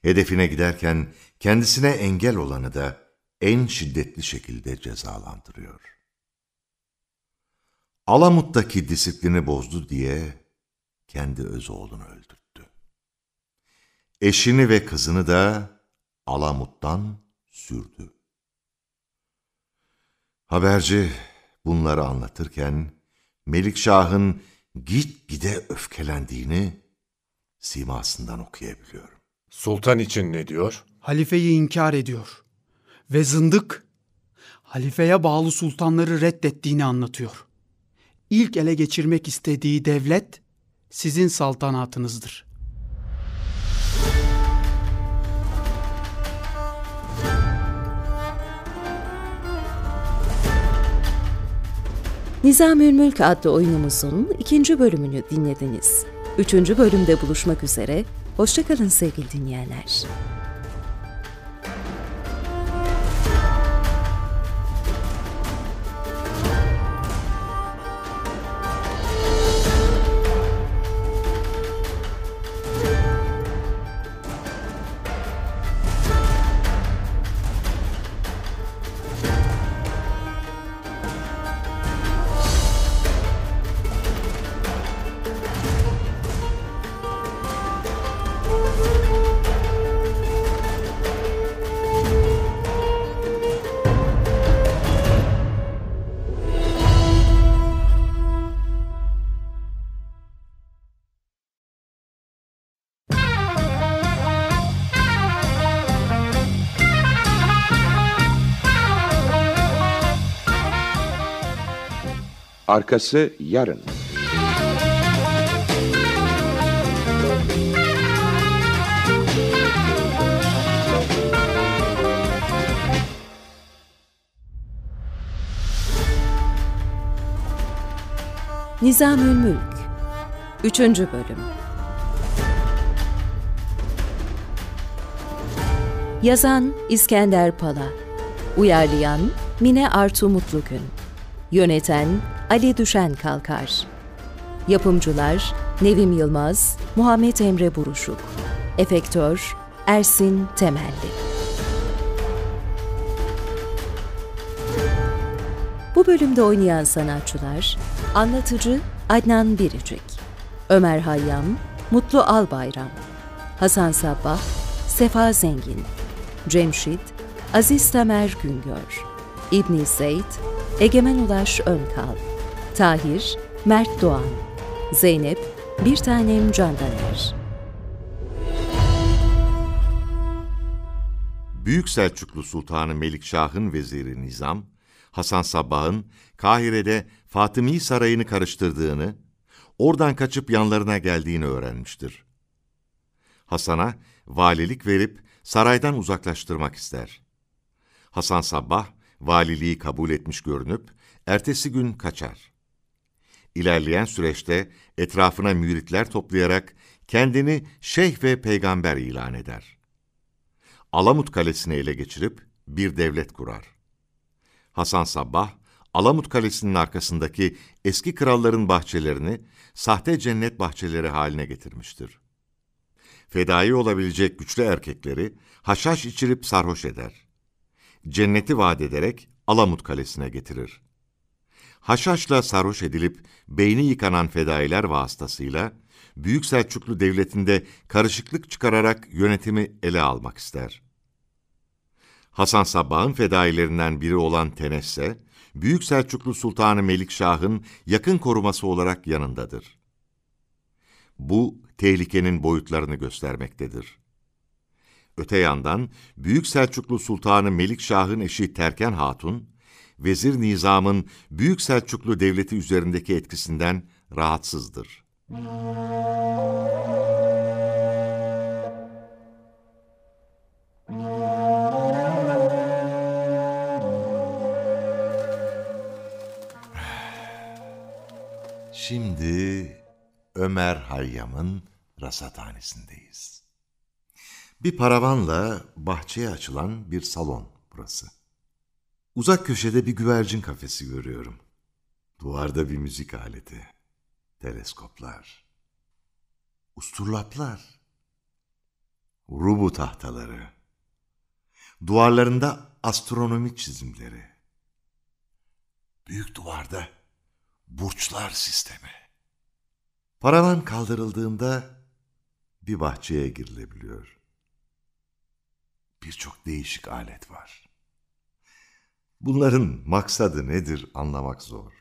Hedefine giderken kendisine engel olanı da en şiddetli şekilde cezalandırıyor. Alamut'taki disiplini bozdu diye kendi öz oğlunu öldürttü. Eşini ve kızını da Alamut'tan sürdü. Haberci bunları anlatırken Melikşah'ın gitgide öfkelendiğini simasından okuyabiliyorum. Sultan için ne diyor? Halifeyi inkar ediyor. Ve zındık, halifeye bağlı sultanları reddettiğini anlatıyor. İlk ele geçirmek istediği devlet sizin saltanatınızdır. Nizamül Mülk adlı oyunumuzun ikinci bölümünü dinlediniz. Üçüncü bölümde buluşmak üzere, hoşçakalın sevgili dinleyenler. Arkası yarın. Nizamül Mülk 3. Bölüm Yazan İskender Pala Uyarlayan Mine Artu Mutlugün Yöneten Ali Düşen Kalkar. Yapımcılar Nevim Yılmaz, Muhammed Emre Buruşuk. Efektör Ersin Temelli. Bu bölümde oynayan sanatçılar Anlatıcı Adnan Biricik Ömer Hayyam Mutlu Albayram Hasan Sabbah Sefa Zengin Cemşit Aziz Tamer Güngör İbni Zeyd Egemen Ulaş Önkal Tahir Mert Doğan Zeynep Bir Tanem Candaner Büyük Selçuklu Sultanı Melikşah'ın veziri Nizam, Hasan Sabbah'ın Kahire'de Fatımi Sarayı'nı karıştırdığını, oradan kaçıp yanlarına geldiğini öğrenmiştir. Hasan'a valilik verip saraydan uzaklaştırmak ister. Hasan Sabbah, valiliği kabul etmiş görünüp, ertesi gün kaçar. İlerleyen süreçte etrafına müritler toplayarak kendini şeyh ve peygamber ilan eder. Alamut Kalesi'ni ele geçirip bir devlet kurar. Hasan Sabbah, Alamut Kalesi'nin arkasındaki eski kralların bahçelerini sahte cennet bahçeleri haline getirmiştir. Fedai olabilecek güçlü erkekleri haşhaş içirip sarhoş eder. Cenneti vaat ederek Alamut Kalesi'ne getirir. Haşhaşla sarhoş edilip beyni yıkanan fedailer vasıtasıyla Büyük Selçuklu Devleti'nde karışıklık çıkararak yönetimi ele almak ister. Hasan Sabbah'ın fedailerinden biri olan Tenesse, Büyük Selçuklu Sultanı Melikşah'ın yakın koruması olarak yanındadır. Bu, tehlikenin boyutlarını göstermektedir. Öte yandan, Büyük Selçuklu Sultanı Melikşah'ın eşi Terken Hatun, Vezir Nizam'ın Büyük Selçuklu Devleti üzerindeki etkisinden rahatsızdır. Şimdi Ömer Hayyam'ın rasathanesindeyiz. Bir paravanla bahçeye açılan bir salon burası. Uzak köşede bir güvercin kafesi görüyorum. Duvarda bir müzik aleti, teleskoplar, usturlaplar, rubu tahtaları, duvarlarında astronomi çizimleri, büyük duvarda burçlar sistemi. Paravan kaldırıldığında bir bahçeye girilebiliyor. Birçok değişik alet var. Bunların maksadı nedir anlamak zor.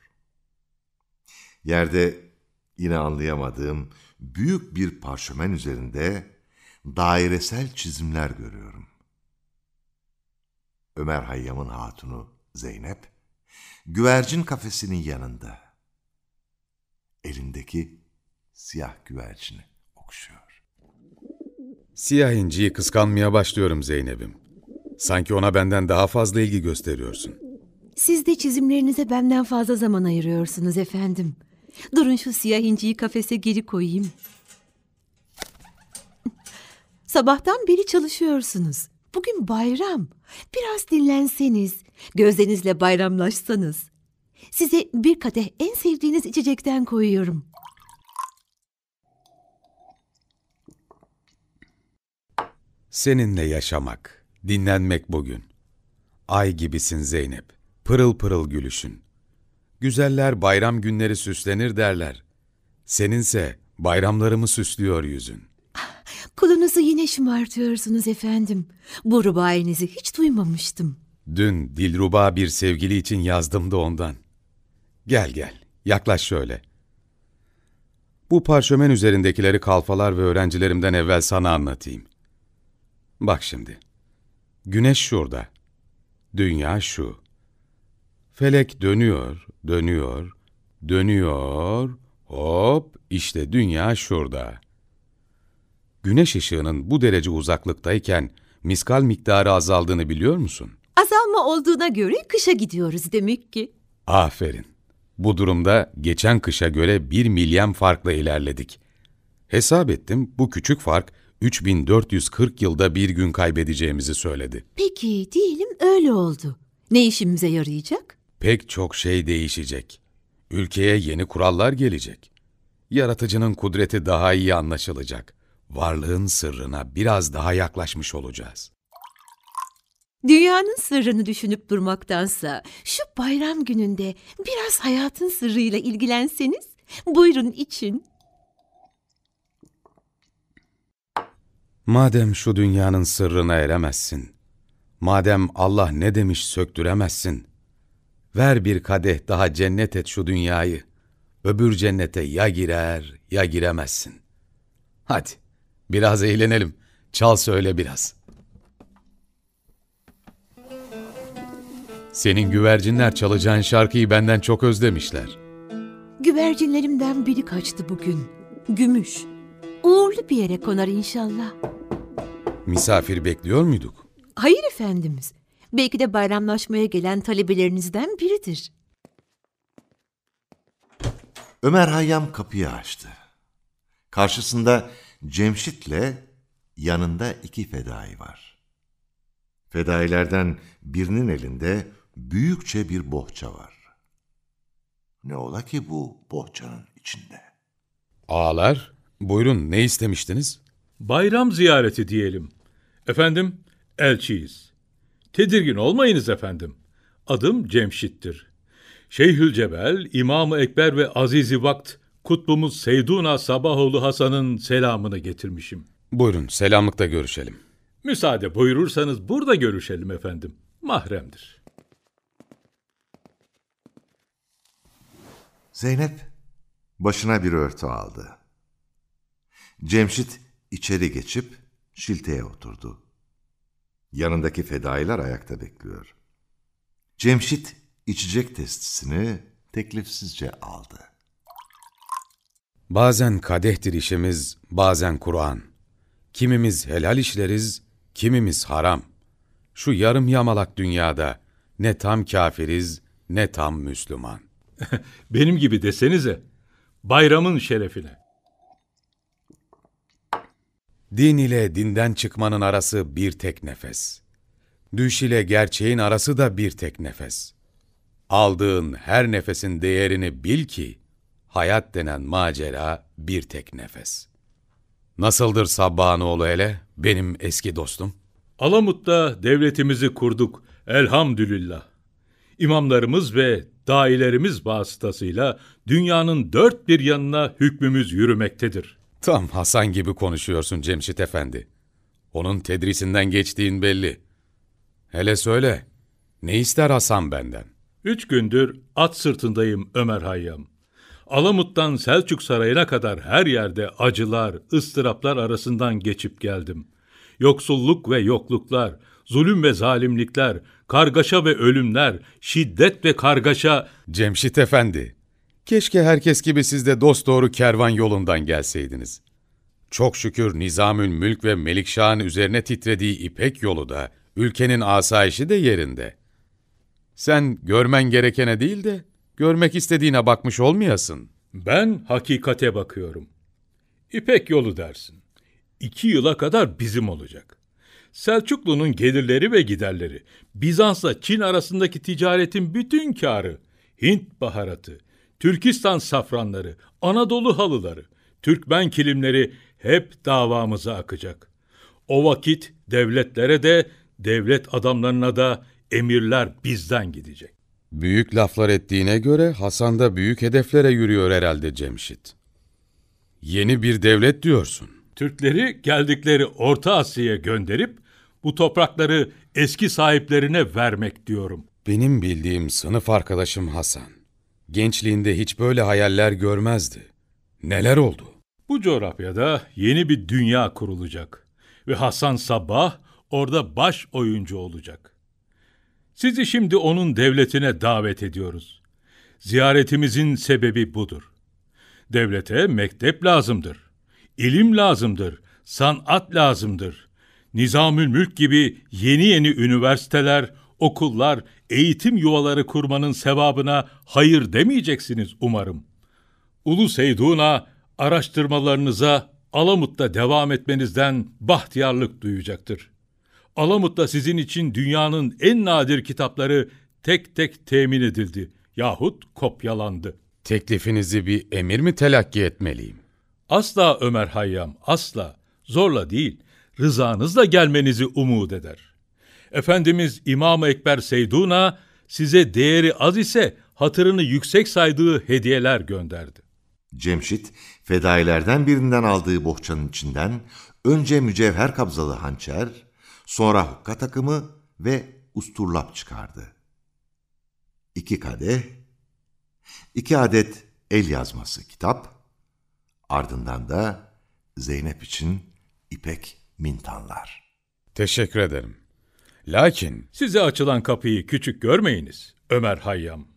Yerde yine anlayamadığım büyük bir parşömen üzerinde dairesel çizimler görüyorum. Ömer Hayyam'ın hatunu Zeynep, güvercin kafesinin yanında. Elindeki siyah güvercini okşuyor. Siyah inciyi kıskanmaya başlıyorum Zeynep'im. Sanki ona benden daha fazla ilgi gösteriyorsun. Siz de çizimlerinize benden fazla zaman ayırıyorsunuz efendim. Durun şu siyah inciyi kafese geri koyayım. Sabahtan beri çalışıyorsunuz. Bugün bayram. Biraz dinlenseniz, gözlerinizle bayramlaşsanız. Size bir kadeh en sevdiğiniz içecekten koyuyorum. Seninle yaşamak, dinlenmek bugün. Ay gibisin Zeynep, pırıl pırıl gülüşün. Güzeller bayram günleri süslenir derler. Seninse bayramlarımı süslüyor yüzün. Kulunuzu yine şımartıyorsunuz efendim. Bu rubayinizi hiç duymamıştım. Dün Dilruba bir sevgili için yazdım da ondan. Gel gel, yaklaş şöyle. Bu parşömen üzerindekileri kalfalar ve öğrencilerimden evvel sana anlatayım. Bak şimdi. Güneş şurada. Dünya şu. Felek dönüyor, dönüyor, Dönüyor, hop işte dünya şurada. Güneş ışığının bu derece uzaklıktayken miskal miktarı azaldığını biliyor musun? Azalma olduğuna göre kışa gidiyoruz demek ki. Aferin. Bu durumda geçen kışa göre bir milyem farkla ilerledik. Hesap ettim bu küçük fark 3440 yılda bir gün kaybedeceğimizi söyledi. Peki diyelim öyle oldu. Ne işimize yarayacak? Pek çok şey değişecek. Ülkeye yeni kurallar gelecek. Yaratıcının kudreti daha iyi anlaşılacak. Varlığın sırrına biraz daha yaklaşmış olacağız. Dünyanın sırrını düşünüp durmaktansa şu bayram gününde biraz hayatın sırrıyla ilgilenseniz buyurun için. Madem şu dünyanın sırrına eremezsin, madem Allah ne demiş söktüremezsin, ver bir kadeh daha cennet et şu dünyayı, öbür cennete ya girer ya giremezsin. Hadi, biraz eğlenelim, çal söyle biraz. Senin güvercinler çalacağın şarkıyı benden çok özlemişler. Güvercinlerimden biri kaçtı bugün. Gümüş. Uğurlu bir yere konar inşallah. Misafir bekliyor muyduk? Hayır efendimiz. Belki de bayramlaşmaya gelen talebelerinizden biridir. Ömer Hayyam kapıyı açtı. Karşısında Cemşit'le yanında iki fedai var. Fedailerden birinin elinde büyükçe bir bohça var. Ne ola ki bu bohçanın içinde? Ağalar, buyurun ne istemiştiniz? Bayram ziyareti diyelim. Efendim, elçiyiz. Tedirgin olmayınız efendim. Adım Cemşit'tir. Şeyhülcebel, İmam-ı Ekber ve Azizi Vakt, kutbumuz Seyduna Sabahoğlu Hasan'ın selamını getirmişim. Buyurun, selamlıkta görüşelim. Müsaade buyurursanız burada görüşelim efendim. Mahremdir. Zeynep başına bir örtü aldı. Cemşit içeri geçip şilteye oturdu. Yanındaki fedailer ayakta bekliyor. Cemşit içecek testisini teklifsizce aldı. Bazen kadehtir işimiz, bazen Kur'an. Kimimiz helal işleriz, kimimiz haram. Şu yarım yamalak dünyada ne tam kafiriz, ne tam Müslüman. Benim gibi desenize. Bayramın şerefine. Din ile dinden çıkmanın arası bir tek nefes. Düş ile gerçeğin arası da bir tek nefes. Aldığın her nefesin değerini bil ki, hayat denen macera bir tek nefes. Nasıldır Sabbanoğlu hele, benim eski dostum? Alamut'ta devletimizi kurduk, elhamdülillah. İmamlarımız ve dailerimiz vasıtasıyla dünyanın dört bir yanına hükmümüz yürümektedir. Tam Hasan gibi konuşuyorsun Cemşit Efendi. Onun tedrisinden geçtiğin belli. Hele söyle, ne ister Hasan benden? Üç gündür at sırtındayım Ömer Hayyam. Alamut'tan Selçuk Sarayı'na kadar her yerde acılar, ıstıraplar arasından geçip geldim. Yoksulluk ve yokluklar, zulüm ve zalimlikler, kargaşa ve ölümler, şiddet ve kargaşa... Cemşit Efendi, keşke herkes gibi siz de dosdoğru kervan yolundan gelseydiniz. Çok şükür Nizamül Mülk ve Melikşah'ın üzerine titrediği İpek yolu da, ülkenin asayişi de yerinde. Sen görmen gerekene değil de, görmek istediğine bakmış olmayasın. Ben hakikate bakıyorum. İpek yolu dersin. İki yıla kadar bizim olacak. Selçuklu'nun gelirleri ve giderleri, Bizans'la Çin arasındaki ticaretin bütün karı, Hint baharatı, Türkistan safranları, Anadolu halıları, Türkmen kilimleri hep davamıza akacak. O vakit devletlere de, devlet adamlarına da emirler bizden gidecek. Büyük laflar ettiğine göre Hasan da büyük hedeflere yürüyor herhalde Cemşit. Yeni bir devlet diyorsun. Türkleri geldikleri Orta Asya'ya gönderip bu toprakları eski sahiplerine vermek diyorum. Benim bildiğim sınıf arkadaşım Hasan. Gençliğinde hiç böyle hayaller görmezdi. Neler oldu? Bu coğrafyada yeni bir dünya kurulacak ve Hasan Sabbah orada baş oyuncu olacak. Sizi şimdi onun devletine davet ediyoruz. Ziyaretimizin sebebi budur. Devlete mektep lazımdır. İlim lazımdır. Sanat lazımdır. Nizamül Mülk gibi yeni yeni üniversiteler, okullar, eğitim yuvaları kurmanın sevabına hayır demeyeceksiniz umarım. Ulu Seydun'a araştırmalarınıza Alamut'ta devam etmenizden bahtiyarlık duyacaktır. Alamut'ta sizin için dünyanın en nadir kitapları tek tek temin edildi yahut kopyalandı. Teklifinizi bir emir mi telakki etmeliyim? Asla Ömer Hayyam, asla. Zorla değil, rızanızla gelmenizi umut eder. Efendimiz İmam-ı Ekber Seydun'a size değeri az ise hatırını yüksek saydığı hediyeler gönderdi. Cemşit, fedailerden birinden aldığı bohçanın içinden önce mücevher kabzalı hançer, sonra hukka takımı ve usturlap çıkardı. İki kadeh, iki adet el yazması kitap, ardından da Zeynep için ipek mintanlar. Teşekkür ederim. Lakin... Size açılan kapıyı küçük görmeyiniz Ömer Hayyam.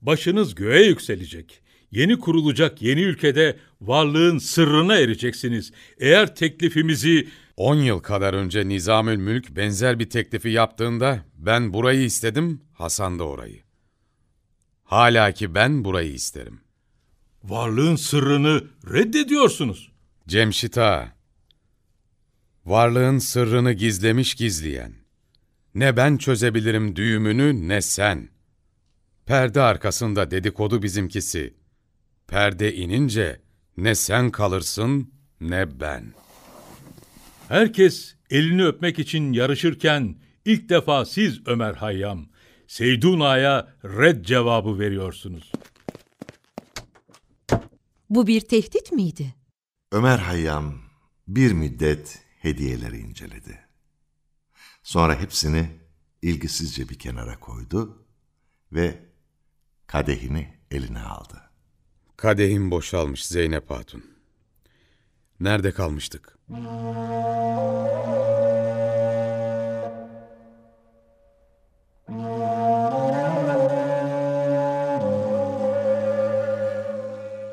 Başınız göğe yükselecek. Yeni kurulacak yeni ülkede varlığın sırrına ereceksiniz. Eğer teklifimizi... 10 yıl kadar önce Nizamül Mülk benzer bir teklifi yaptığında ben burayı istedim, Hasan da orayı. Hala ki ben burayı isterim. Varlığın sırrını reddediyorsunuz. Cemşit Ağa, varlığın sırrını gizlemiş gizleyen, ne ben çözebilirim düğümünü ne sen. Perde arkasında dedikodu bizimkisi. Perde inince ne sen kalırsın ne ben. Herkes elini öpmek için yarışırken ilk defa siz Ömer Hayyam, Seydun Ağa'ya red cevabı veriyorsunuz. Bu bir tehdit miydi? Ömer Hayyam bir müddet hediyeleri inceledi. Sonra hepsini ilgisizce bir kenara koydu ve kadehini eline aldı. Kadehim boşalmış Zeynep Hatun. Nerede kalmıştık?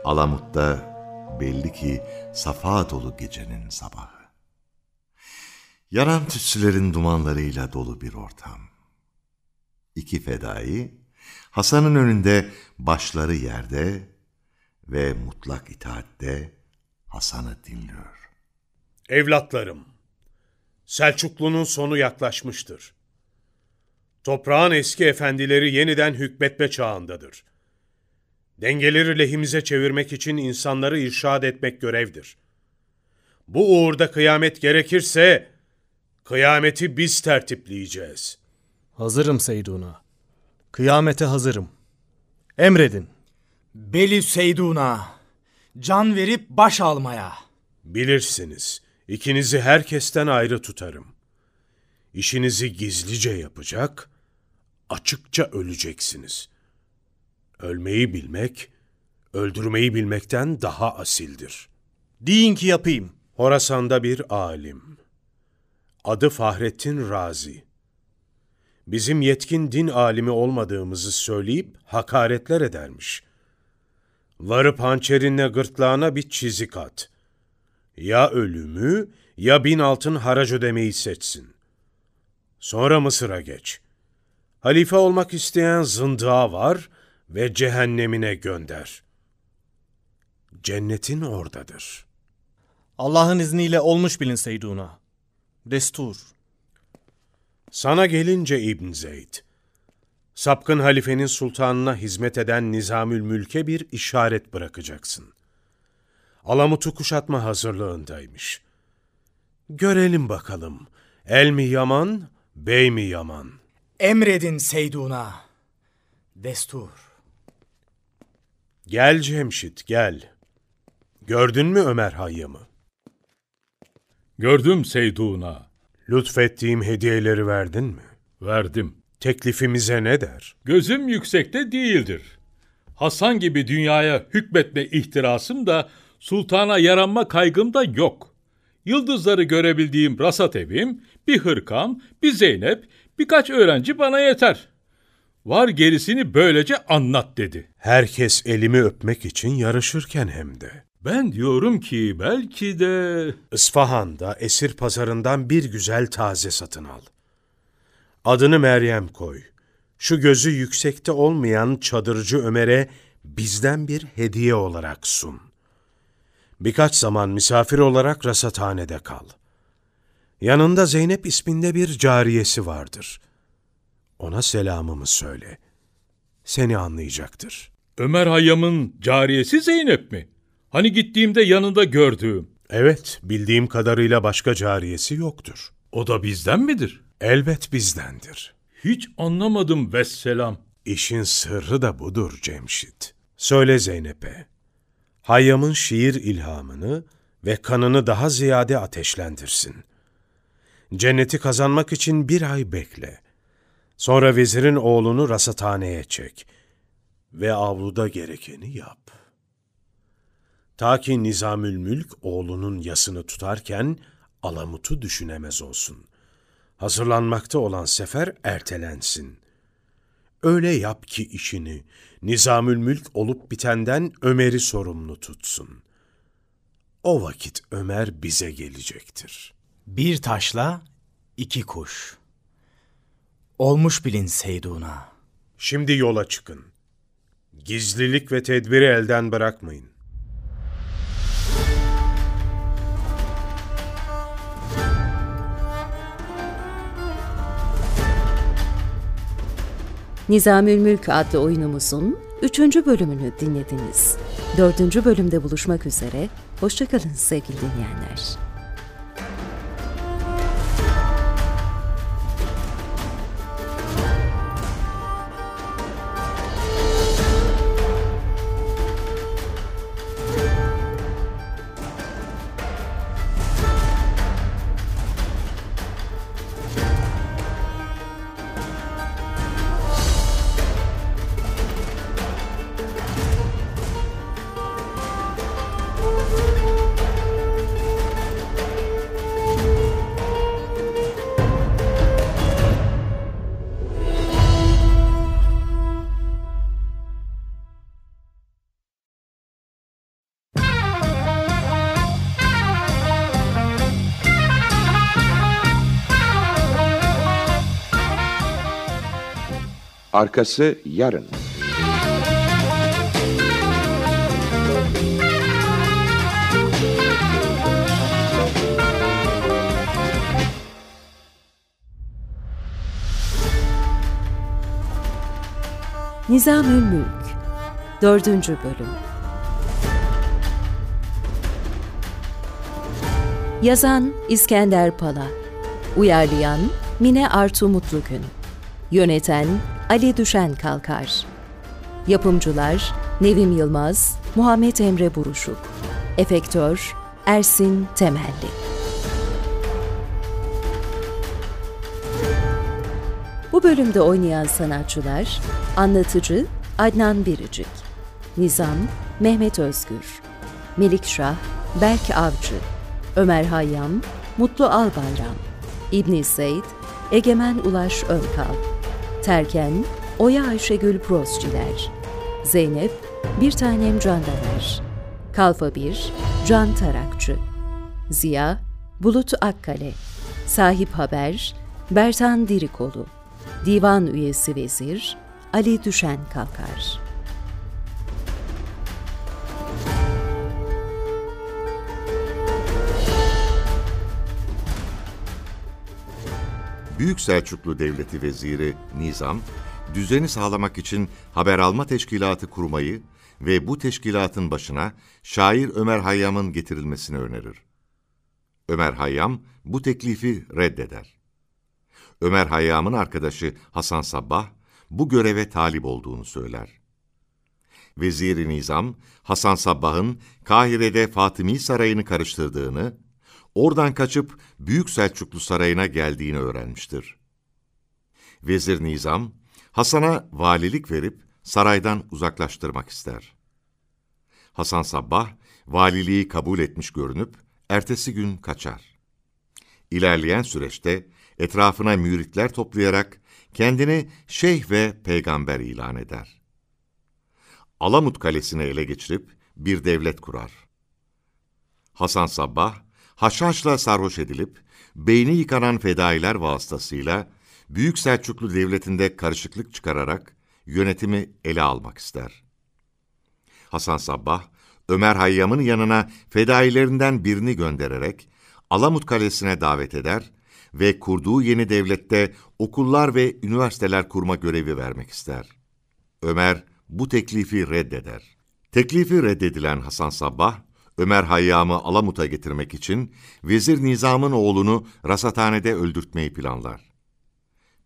Alamut'ta belli ki safa dolu gecenin sabahı. Yanan tütsülerin dumanlarıyla dolu bir ortam. İki fedai, Hasan'ın önünde başları yerde ve mutlak itaatte Hasan'ı dinliyor. Evlatlarım, Selçuklu'nun sonu yaklaşmıştır. Toprağın eski efendileri yeniden hükmetme çağındadır. Dengeleri lehimize çevirmek için insanları irşad etmek görevdir. Bu uğurda kıyamet gerekirse, kıyameti biz tertipleyeceğiz. Hazırım Seyduna. Kıyamete hazırım. Emredin. Beli Seyduna. Can verip baş almaya. Bilirsiniz, ikinizi herkesten ayrı tutarım. İşinizi gizlice yapacak, açıkça öleceksiniz. Ölmeyi bilmek, öldürmeyi bilmekten daha asildir. Deyin ki yapayım. Horasan'da bir alim. Adı Fahrettin Razi. Bizim yetkin din alimi olmadığımızı söyleyip hakaretler edermiş. Varıp hançerinle gırtlağına bir çizik at. Ya ölümü ya bin altın harac ödemeyi seçsin. Sonra Mısır'a geç. Halife olmak isteyen zındığa var ve cehennemine gönder. Cennetin oradadır. Allah'ın izniyle olmuş bilin Seyduna. Destur. Sana gelince İbn Zeyd, sapkın halifenin sultanına hizmet eden Nizamül Mülk'e bir işaret bırakacaksın. Alamut'u kuşatma hazırlığındaymış. Görelim bakalım, el mi yaman, bey mi yaman? Emredin Seyduna. Destur. Gel Cemşit, gel. Gördün mü Ömer Hayyam'ı? Gördüm Seyduna. Lütfettiğim hediyeleri verdin mi? Verdim. Teklifimize ne der? Gözüm yüksekte değildir. Hasan gibi dünyaya hükmetme ihtirasım da sultana yaranma kaygım da yok. Yıldızları görebildiğim rasat evim, bir hırkam, bir Zeynep, birkaç öğrenci bana yeter. Var gerisini böylece anlat dedi. Herkes elimi öpmek için yarışırken hem de. Ben diyorum ki belki de... İsfahan'da esir pazarından bir güzel taze satın al. Adını Meryem koy. Şu gözü yüksekte olmayan çadırcı Ömer'e bizden bir hediye olarak sun. Birkaç zaman misafir olarak rasathanede kal. Yanında Zeynep isminde bir cariyesi vardır. Ona selamımı söyle. Seni anlayacaktır. Ömer Hayyam'ın cariyesi Zeynep mi? Hani gittiğimde yanında gördüğüm. Evet, bildiğim kadarıyla başka cariyesi yoktur. O da bizden midir? Elbet bizdendir. Hiç anlamadım vesselam. İşin sırrı da budur Cemşit. Söyle Zeynep'e. Hayyam'ın şiir ilhamını ve kanını daha ziyade ateşlendirsin. Cenneti kazanmak için bir ay bekle. Sonra vezirin oğlunu rasathaneye çek ve avluda gerekeni yap. Ta ki Nizamül Mülk oğlunun yasını tutarken Alamut'u düşünemez olsun. Hazırlanmakta olan sefer ertelensin. Öyle yap ki işini, Nizamül Mülk olup bitenden Ömer'i sorumlu tutsun. O vakit Ömer bize gelecektir. Bir taşla iki kuş. Olmuş bilin Seyduna. Şimdi yola çıkın. Gizlilik ve tedbiri elden bırakmayın. Nizamül Mülk adlı oyunumuzun 3. bölümünü dinlediniz. 4. bölümde buluşmak üzere, hoşçakalın sevgili dinleyenler. Arkası yarın. Nizamül Mülk 4. Bölüm Yazan İskender Pala Uyarlayan Mine Artu Mutlugün Yöneten Ali Düşen Kalkar. Yapımcılar Nevim Yılmaz Muhammed Emre Buruşuk. Efektör Ersin Temelli. Bu bölümde oynayan sanatçılar Anlatıcı Adnan Biricik Nizam Mehmet Özgür Melikşah Berk Avcı Ömer Hayyam Mutlu Albayram İbni Seyd Egemen Ulaş Önkal Terken Oya Ayşegül Prosçiler Zeynep Bir Tanem Candaner Kalfa 1 Can Tarakçı. Ziya Bulut Akkale. Sahip Haber Bertan Dirikolu Divan Üyesi Vezir Ali Düşen Kalkar Büyük Selçuklu Devleti Veziri Nizam, düzeni sağlamak için haber alma teşkilatı kurmayı ve bu teşkilatın başına şair Ömer Hayyam'ın getirilmesini önerir. Ömer Hayyam bu teklifi reddeder. Ömer Hayyam'ın arkadaşı Hasan Sabbah bu göreve talip olduğunu söyler. Vezir-i Nizam, Hasan Sabbah'ın Kahire'de Fatımi Sarayı'nı karıştırdığını, oradan kaçıp Büyük Selçuklu Sarayı'na geldiğini öğrenmiştir. Vezir Nizam, Hasan'a valilik verip saraydan uzaklaştırmak ister. Hasan Sabbah, valiliği kabul etmiş görünüp, ertesi gün kaçar. İlerleyen süreçte etrafına müritler toplayarak kendini şeyh ve peygamber ilan eder. Alamut Kalesi'ni ele geçirip bir devlet kurar. Hasan Sabbah, haşhaşla sarhoş edilip, beyni yıkanan fedailer vasıtasıyla Büyük Selçuklu Devleti'nde karışıklık çıkararak yönetimi ele almak ister. Hasan Sabbah, Ömer Hayyam'ın yanına fedailerinden birini göndererek Alamut Kalesi'ne davet eder ve kurduğu yeni devlette okullar ve üniversiteler kurma görevi vermek ister. Ömer bu teklifi reddeder. Teklifi reddedilen Hasan Sabbah, Ömer Hayyam'ı Alamut'a getirmek için Vezir Nizam'ın oğlunu rasathanede öldürtmeyi planlar.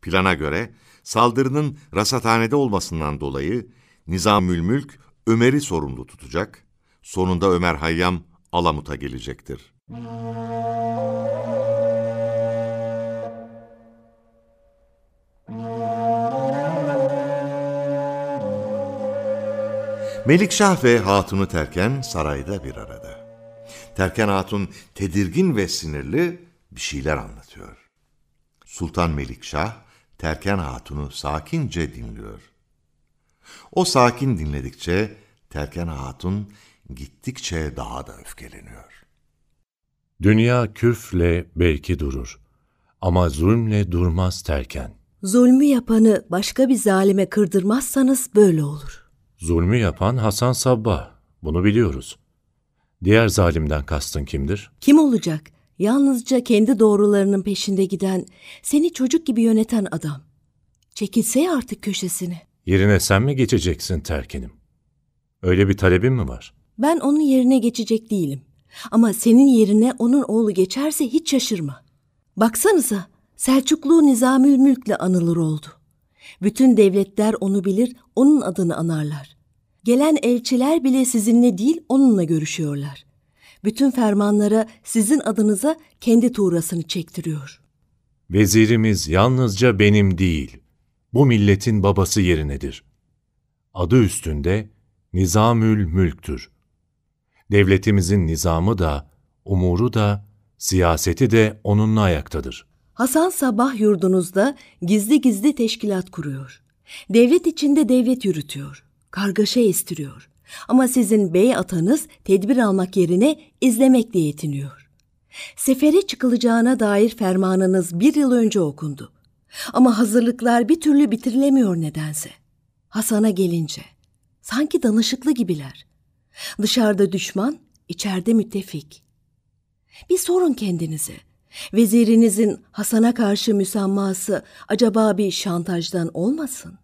Plana göre saldırının rasathanede olmasından dolayı Nizamül Mülk Ömer'i sorumlu tutacak, sonunda Ömer Hayyam Alamut'a gelecektir. Melikşah ve Hatun'u Terken sarayda bir arada. Terken Hatun tedirgin ve sinirli bir şeyler anlatıyor. Sultan Melikşah, Terken Hatun'u sakince dinliyor. O sakin dinledikçe Terken Hatun gittikçe daha da öfkeleniyor. Dünya küfle belki durur ama zulmle durmaz terken. Zulmü yapanı başka bir zalime kırdırmazsanız böyle olur. Zulmü yapan Hasan Sabbah, bunu biliyoruz. Diğer zalimden kastın kimdir? Kim olacak? Yalnızca kendi doğrularının peşinde giden, seni çocuk gibi yöneten adam. Çekilse ya artık köşesine. Yerine sen mi geçeceksin terkenim? Öyle bir talebin mi var? Ben onun yerine geçecek değilim. Ama senin yerine onun oğlu geçerse hiç şaşırma. Baksanıza, Selçuklu Nizamül Mülk'le anılır oldu. Bütün devletler onu bilir, onun adını anarlar. Gelen elçiler bile sizinle değil, onunla görüşüyorlar. Bütün fermanlara sizin adınıza kendi tuğrasını çektiriyor. Vezirimiz yalnızca benim değil, bu milletin babası yerinedir. Adı üstünde Nizamül Mülktür. Devletimizin nizamı da, umuru da, siyaseti de onunla ayaktadır. Hasan Sabah yurdunuzda gizli gizli teşkilat kuruyor. Devlet içinde devlet yürütüyor. Kargaşa estiriyor. Ama sizin bey atanız tedbir almak yerine izlemekle yetiniyor. Sefere çıkılacağına dair fermanınız bir yıl önce okundu. Ama hazırlıklar bir türlü bitirilemiyor nedense. Hasan'a gelince, sanki danışıklı gibiler. Dışarıda düşman, içeride müttefik. Bir sorun kendinize. Vezirinizin Hasan'a karşı müsamması acaba bir şantajdan olmasın?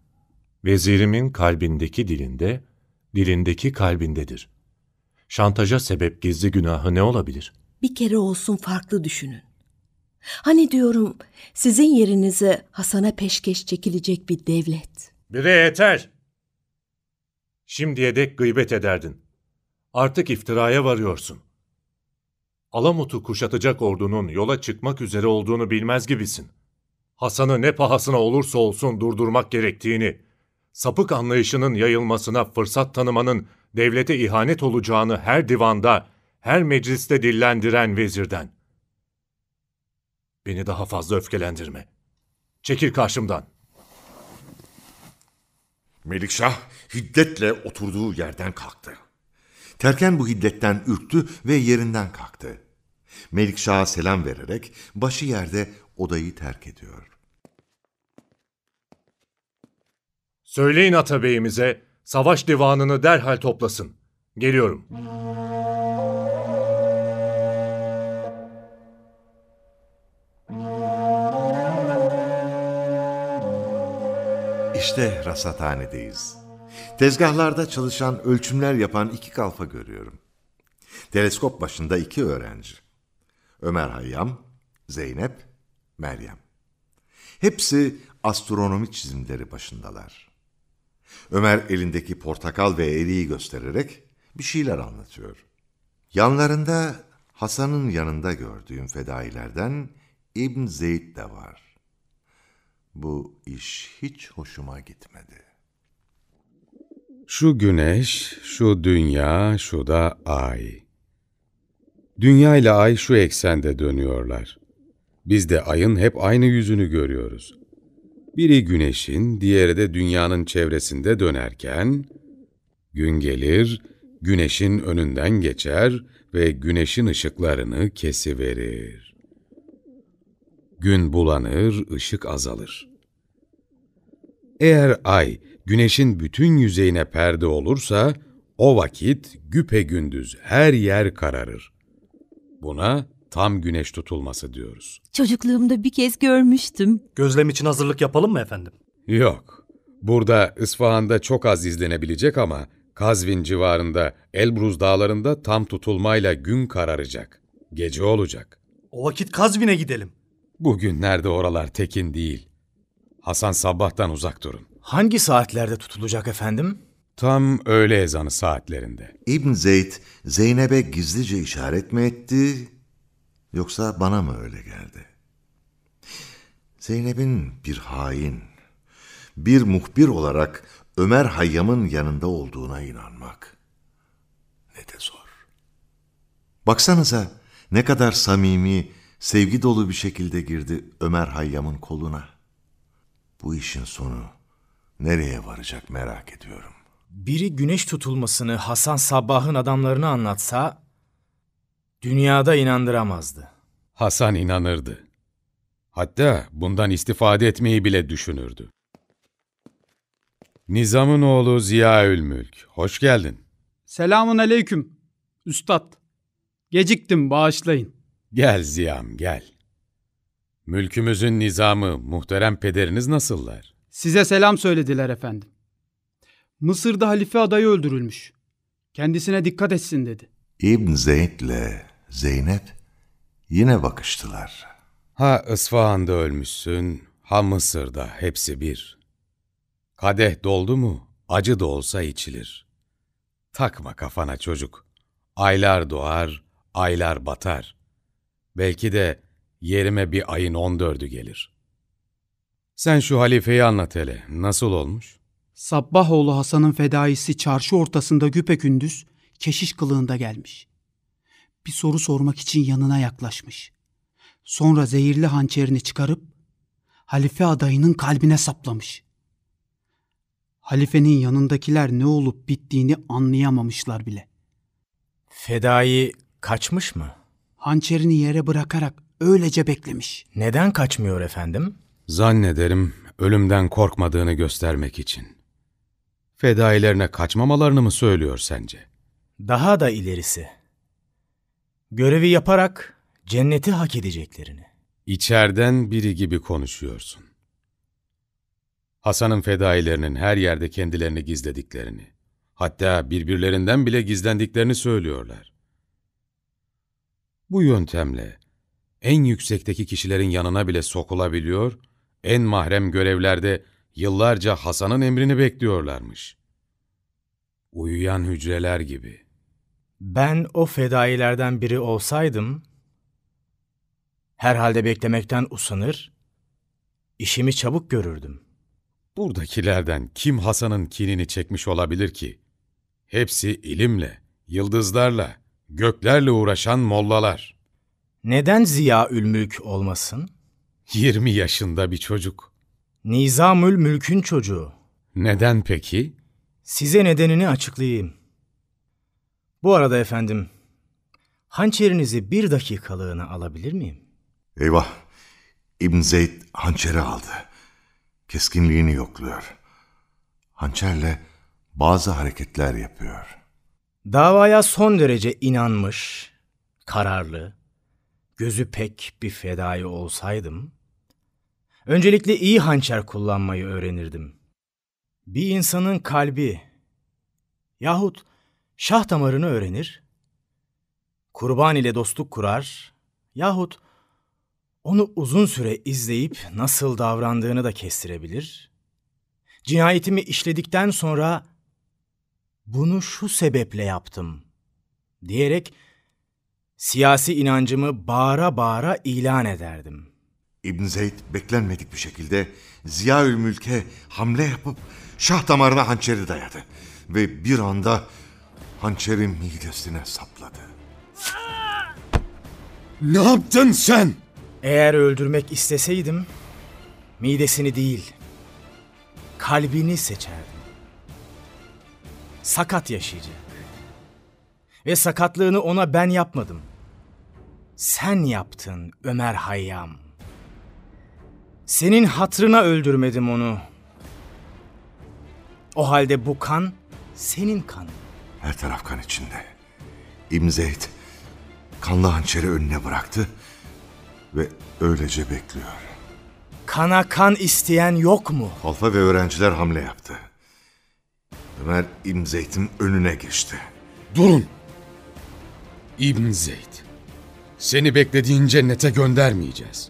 Vezirimin kalbindeki dilinde, dilindeki kalbindedir. Şantaja sebep gizli günahı ne olabilir? Bir kere olsun farklı düşünün. Hani diyorum sizin yerinize Hasan'a peşkeş çekilecek bir devlet. Bire yeter! Şimdiye dek gıybet ederdin. Artık iftiraya varıyorsun. Alamut'u kuşatacak ordunun yola çıkmak üzere olduğunu bilmez gibisin. Hasan'ı ne pahasına olursa olsun durdurmak gerektiğini, sapık anlayışının yayılmasına fırsat tanımanın devlete ihanet olacağını her divanda, her mecliste dillendiren vezirden. Beni daha fazla öfkelendirme. Çekil karşımdan. Melikşah hiddetle oturduğu yerden kalktı. Terken bu hiddetten ürktü ve yerinden kalktı. Melikşah'a selam vererek başı yerde odayı terk ediyor. Söyleyin Atabeyimize savaş divanını derhal toplasın. Geliyorum. İşte rasathanedeyiz. Tezgahlarda çalışan ölçümler yapan iki kalfa görüyorum. Teleskop başında iki öğrenci. Ömer Hayyam, Zeynep, Meryem. Hepsi astronomi çizimleri başındalar. Ömer elindeki portakal ve eriği göstererek bir şeyler anlatıyor. Yanlarında Hasan'ın yanında gördüğüm fedailerden İbn Zeyd de var. Bu iş hiç hoşuma gitmedi. Şu güneş, şu dünya, şu da ay. Dünya ile ay şu eksende dönüyorlar. Biz de ayın hep aynı yüzünü görüyoruz. Biri güneşin, diğeri de dünyanın çevresinde dönerken, gün gelir, güneşin önünden geçer ve güneşin ışıklarını kesiverir. Gün bulanır, ışık azalır. Eğer ay güneşin bütün yüzeyine perde olursa, o vakit güpe gündüz her yer kararır. Buna tam güneş tutulması diyoruz. Çocukluğumda bir kez görmüştüm. Gözlem için hazırlık yapalım mı efendim? Yok. Burada İsfahan'da çok az izlenebilecek ama Kazvin civarında Elbruz dağlarında tam tutulmayla gün kararacak. Gece olacak. O vakit Kazvin'e gidelim. Bugünlerde oralar tekin değil. Hasan sabahtan uzak durun. Hangi saatlerde tutulacak efendim? Tam öğle ezanı saatlerinde. İbn Zeyd Zeynep'e gizlice işaret mi etti yoksa bana mı öyle geldi? Zeynep'in bir hain, bir muhbir olarak Ömer Hayyam'ın yanında olduğuna inanmak ne de zor. Baksanıza ne kadar samimi, sevgi dolu bir şekilde girdi Ömer Hayyam'ın koluna. Bu işin sonu nereye varacak merak ediyorum. Biri güneş tutulmasını Hasan Sabbah'ın adamlarına anlatsa, dünyada inandıramazdı. Hasan inanırdı. Hatta bundan istifade etmeyi bile düşünürdü. Nizam'ın oğlu Ziyaülmülk, hoş geldin. Selamun aleyküm. Üstad. Geciktim bağışlayın. Gel Ziyam gel. Mülkümüzün nizamı, muhterem pederiniz nasıllar? Size selam söylediler efendim. Mısır'da halife adayı öldürülmüş. Kendisine dikkat etsin dedi. İbn Zeyd'le Zeynep yine bakıştılar. Ha İsfahan'da ölmüşsün, ha Mısır'da hepsi bir. Kadeh doldu mu, acı da olsa içilir. Takma kafana çocuk. Aylar doğar, aylar batar. Belki de yerime bir ayın on dördü gelir. Sen şu halifeyi anlat hele, nasıl olmuş? Sabbahoğlu Hasan'ın fedaisi çarşı ortasında güpekündüz keşiş kılığında gelmiş. Bir soru sormak için yanına yaklaşmış. Sonra zehirli hançerini çıkarıp halife adayının kalbine saplamış. Halifenin yanındakiler ne olup bittiğini anlayamamışlar bile. Fedai kaçmış mı? Hançerini yere bırakarak öylece beklemiş. Neden kaçmıyor efendim? Zannederim ölümden korkmadığını göstermek için. Fedailerine kaçmamalarını mı söylüyor sence? Daha da ilerisi. Görevi yaparak cenneti hak edeceklerini. İçerden biri gibi konuşuyorsun. Hasan'ın fedailerinin her yerde kendilerini gizlediklerini, hatta birbirlerinden bile gizlendiklerini söylüyorlar. Bu yöntemle en yüksekteki kişilerin yanına bile sokulabiliyor, en mahrem görevlerde yıllarca Hasan'ın emrini bekliyorlarmış. Uyuyan hücreler gibi. Ben o fedailerden biri olsaydım, herhalde beklemekten usanır, işimi çabuk görürdüm. Buradakilerden kim Hasan'ın kinini çekmiş olabilir ki? Hepsi ilimle, yıldızlarla, göklerle uğraşan mollalar. Neden Ziya Ülmülk olmasın? 20 yaşında bir çocuk. Nizamül Mülk'ün çocuğu. Neden peki? Size nedenini açıklayayım. Bu arada efendim, hançerinizi bir dakikalığına alabilir miyim? Eyvah! İbn Zeyd hançeri aldı. Keskinliğini yokluyor. Hançerle bazı hareketler yapıyor. Davaya son derece inanmış, kararlı, gözü pek bir fedai olsaydım, öncelikle iyi hançer kullanmayı öğrenirdim. Bir insanın kalbi yahut şah damarını öğrenir, kurban ile dostluk kurar yahut onu uzun süre izleyip nasıl davrandığını da kestirebilir. Cinayetimi işledikten sonra bunu şu sebeple yaptım diyerek siyasi inancımı bağıra bağıra ilan ederdim. İbn Zeyd beklenmedik bir şekilde Ziyaül Mülk'e hamle yapıp şah damarına hançeri dayadı. Ve bir anda hançeri midesine sapladı. Ne yaptın sen? Eğer öldürmek isteseydim, midesini değil, kalbini seçerdim. Sakat yaşayacak. Ve sakatlığını ona ben yapmadım. Sen yaptın Ömer Hayyam. Senin hatrına öldürmedim onu. O halde bu kan senin kanın. Her taraf kan içinde. İbn Zeyd kanlı hançeri önüne bıraktı ve öylece bekliyor. Kana kan isteyen yok mu? Halfa ve öğrenciler hamle yaptı. Ömer İbn Zeyd'in önüne geçti. Durun! İbn Zeyd, seni beklediğin cennete göndermeyeceğiz.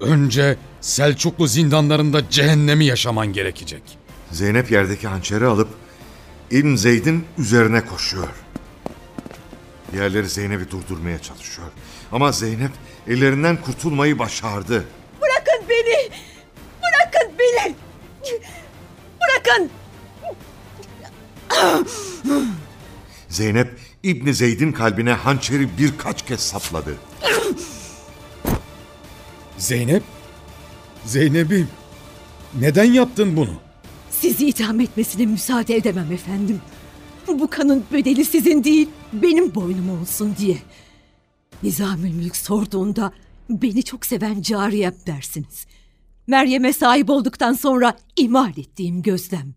Önce Selçuklu zindanlarında cehennemi yaşaman gerekecek. Zeynep yerdeki hançeri alıp İbn Zeyd'in üzerine koşuyor. Diğerleri Zeynep'i durdurmaya çalışıyor. Ama Zeynep ellerinden kurtulmayı başardı. Bırakın beni! Bırakın beni! Bırakın! Zeynep İbn Zeyd'in kalbine hançeri birkaç kez sapladı. Zeynep? Zeynep'im, neden yaptın bunu? Sizi itham etmesine müsaade edemem efendim. Bu kanın bedeli sizin değil, benim boynum olsun diye. Nizamül Mülk sorduğunda beni çok seven cariyem dersiniz. Meryem'e sahip olduktan sonra imal ettiğim gözlem.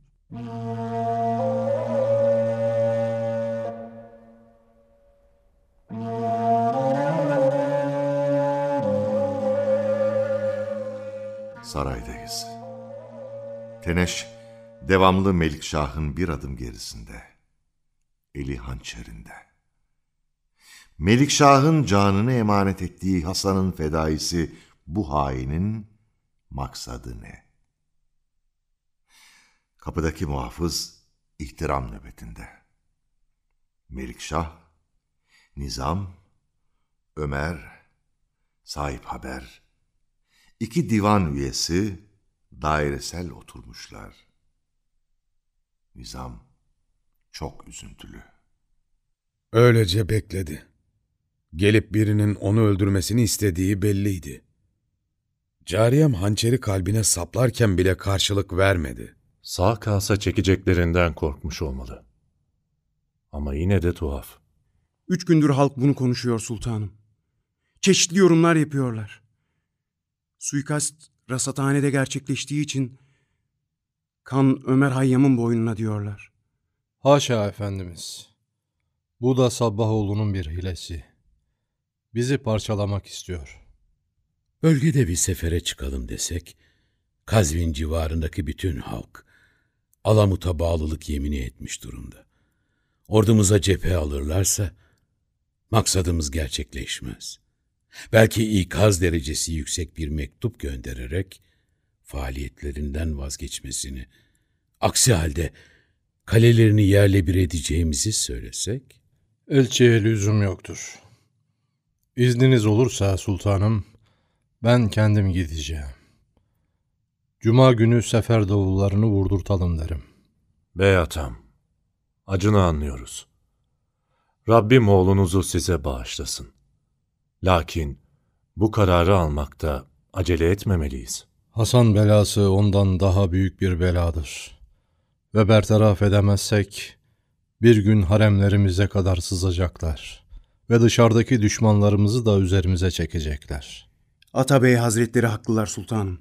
Saraydayız. Teneş devamlı Melikşah'ın bir adım gerisinde. Eli hançerinde. Melikşah'ın canını emanet ettiği Hasan'ın fedaisi bu hainin maksadı ne? Kapıdaki muhafız ihtiram nöbetinde. Melikşah, Nizam, Ömer, sahip haber, iki divan üyesi dairesel oturmuşlar. Nizam çok üzüntülü. Öylece bekledi. Gelip birinin onu öldürmesini istediği belliydi. Cariyem hançeri kalbine saplarken bile karşılık vermedi. Sağ kalsa çekeceklerinden korkmuş olmalı. Ama yine de tuhaf. Üç gündür halk bunu konuşuyor sultanım. Çeşitli yorumlar yapıyorlar. Suikast rasathanede gerçekleştiği için kan Ömer Hayyam'ın boynuna diyorlar. Haşa efendimiz. Bu da Sabbahoğlu'nun bir hilesi. Bizi parçalamak istiyor. Bölgede bir sefere çıkalım desek, Kazvin civarındaki bütün halk Alamut'a bağlılık yemini etmiş durumda. Ordumuza cephe alırlarsa maksadımız gerçekleşmez. Belki ikaz derecesi yüksek bir mektup göndererek faaliyetlerinden vazgeçmesini, aksi halde kalelerini yerle bir edeceğimizi söylesek? Elçiye lüzum yoktur. İzniniz olursa sultanım, ben kendim gideceğim. Cuma günü sefer davullarını vurdurtalım derim. Bey atam, acını anlıyoruz. Rabbim oğlunuzu size bağışlasın. Lakin bu kararı almakta acele etmemeliyiz. Hasan belası ondan daha büyük bir beladır. Ve bertaraf edemezsek bir gün haremlerimize kadar sızacaklar ve dışarıdaki düşmanlarımızı da üzerimize çekecekler. Atabey Hazretleri haklılar sultanım.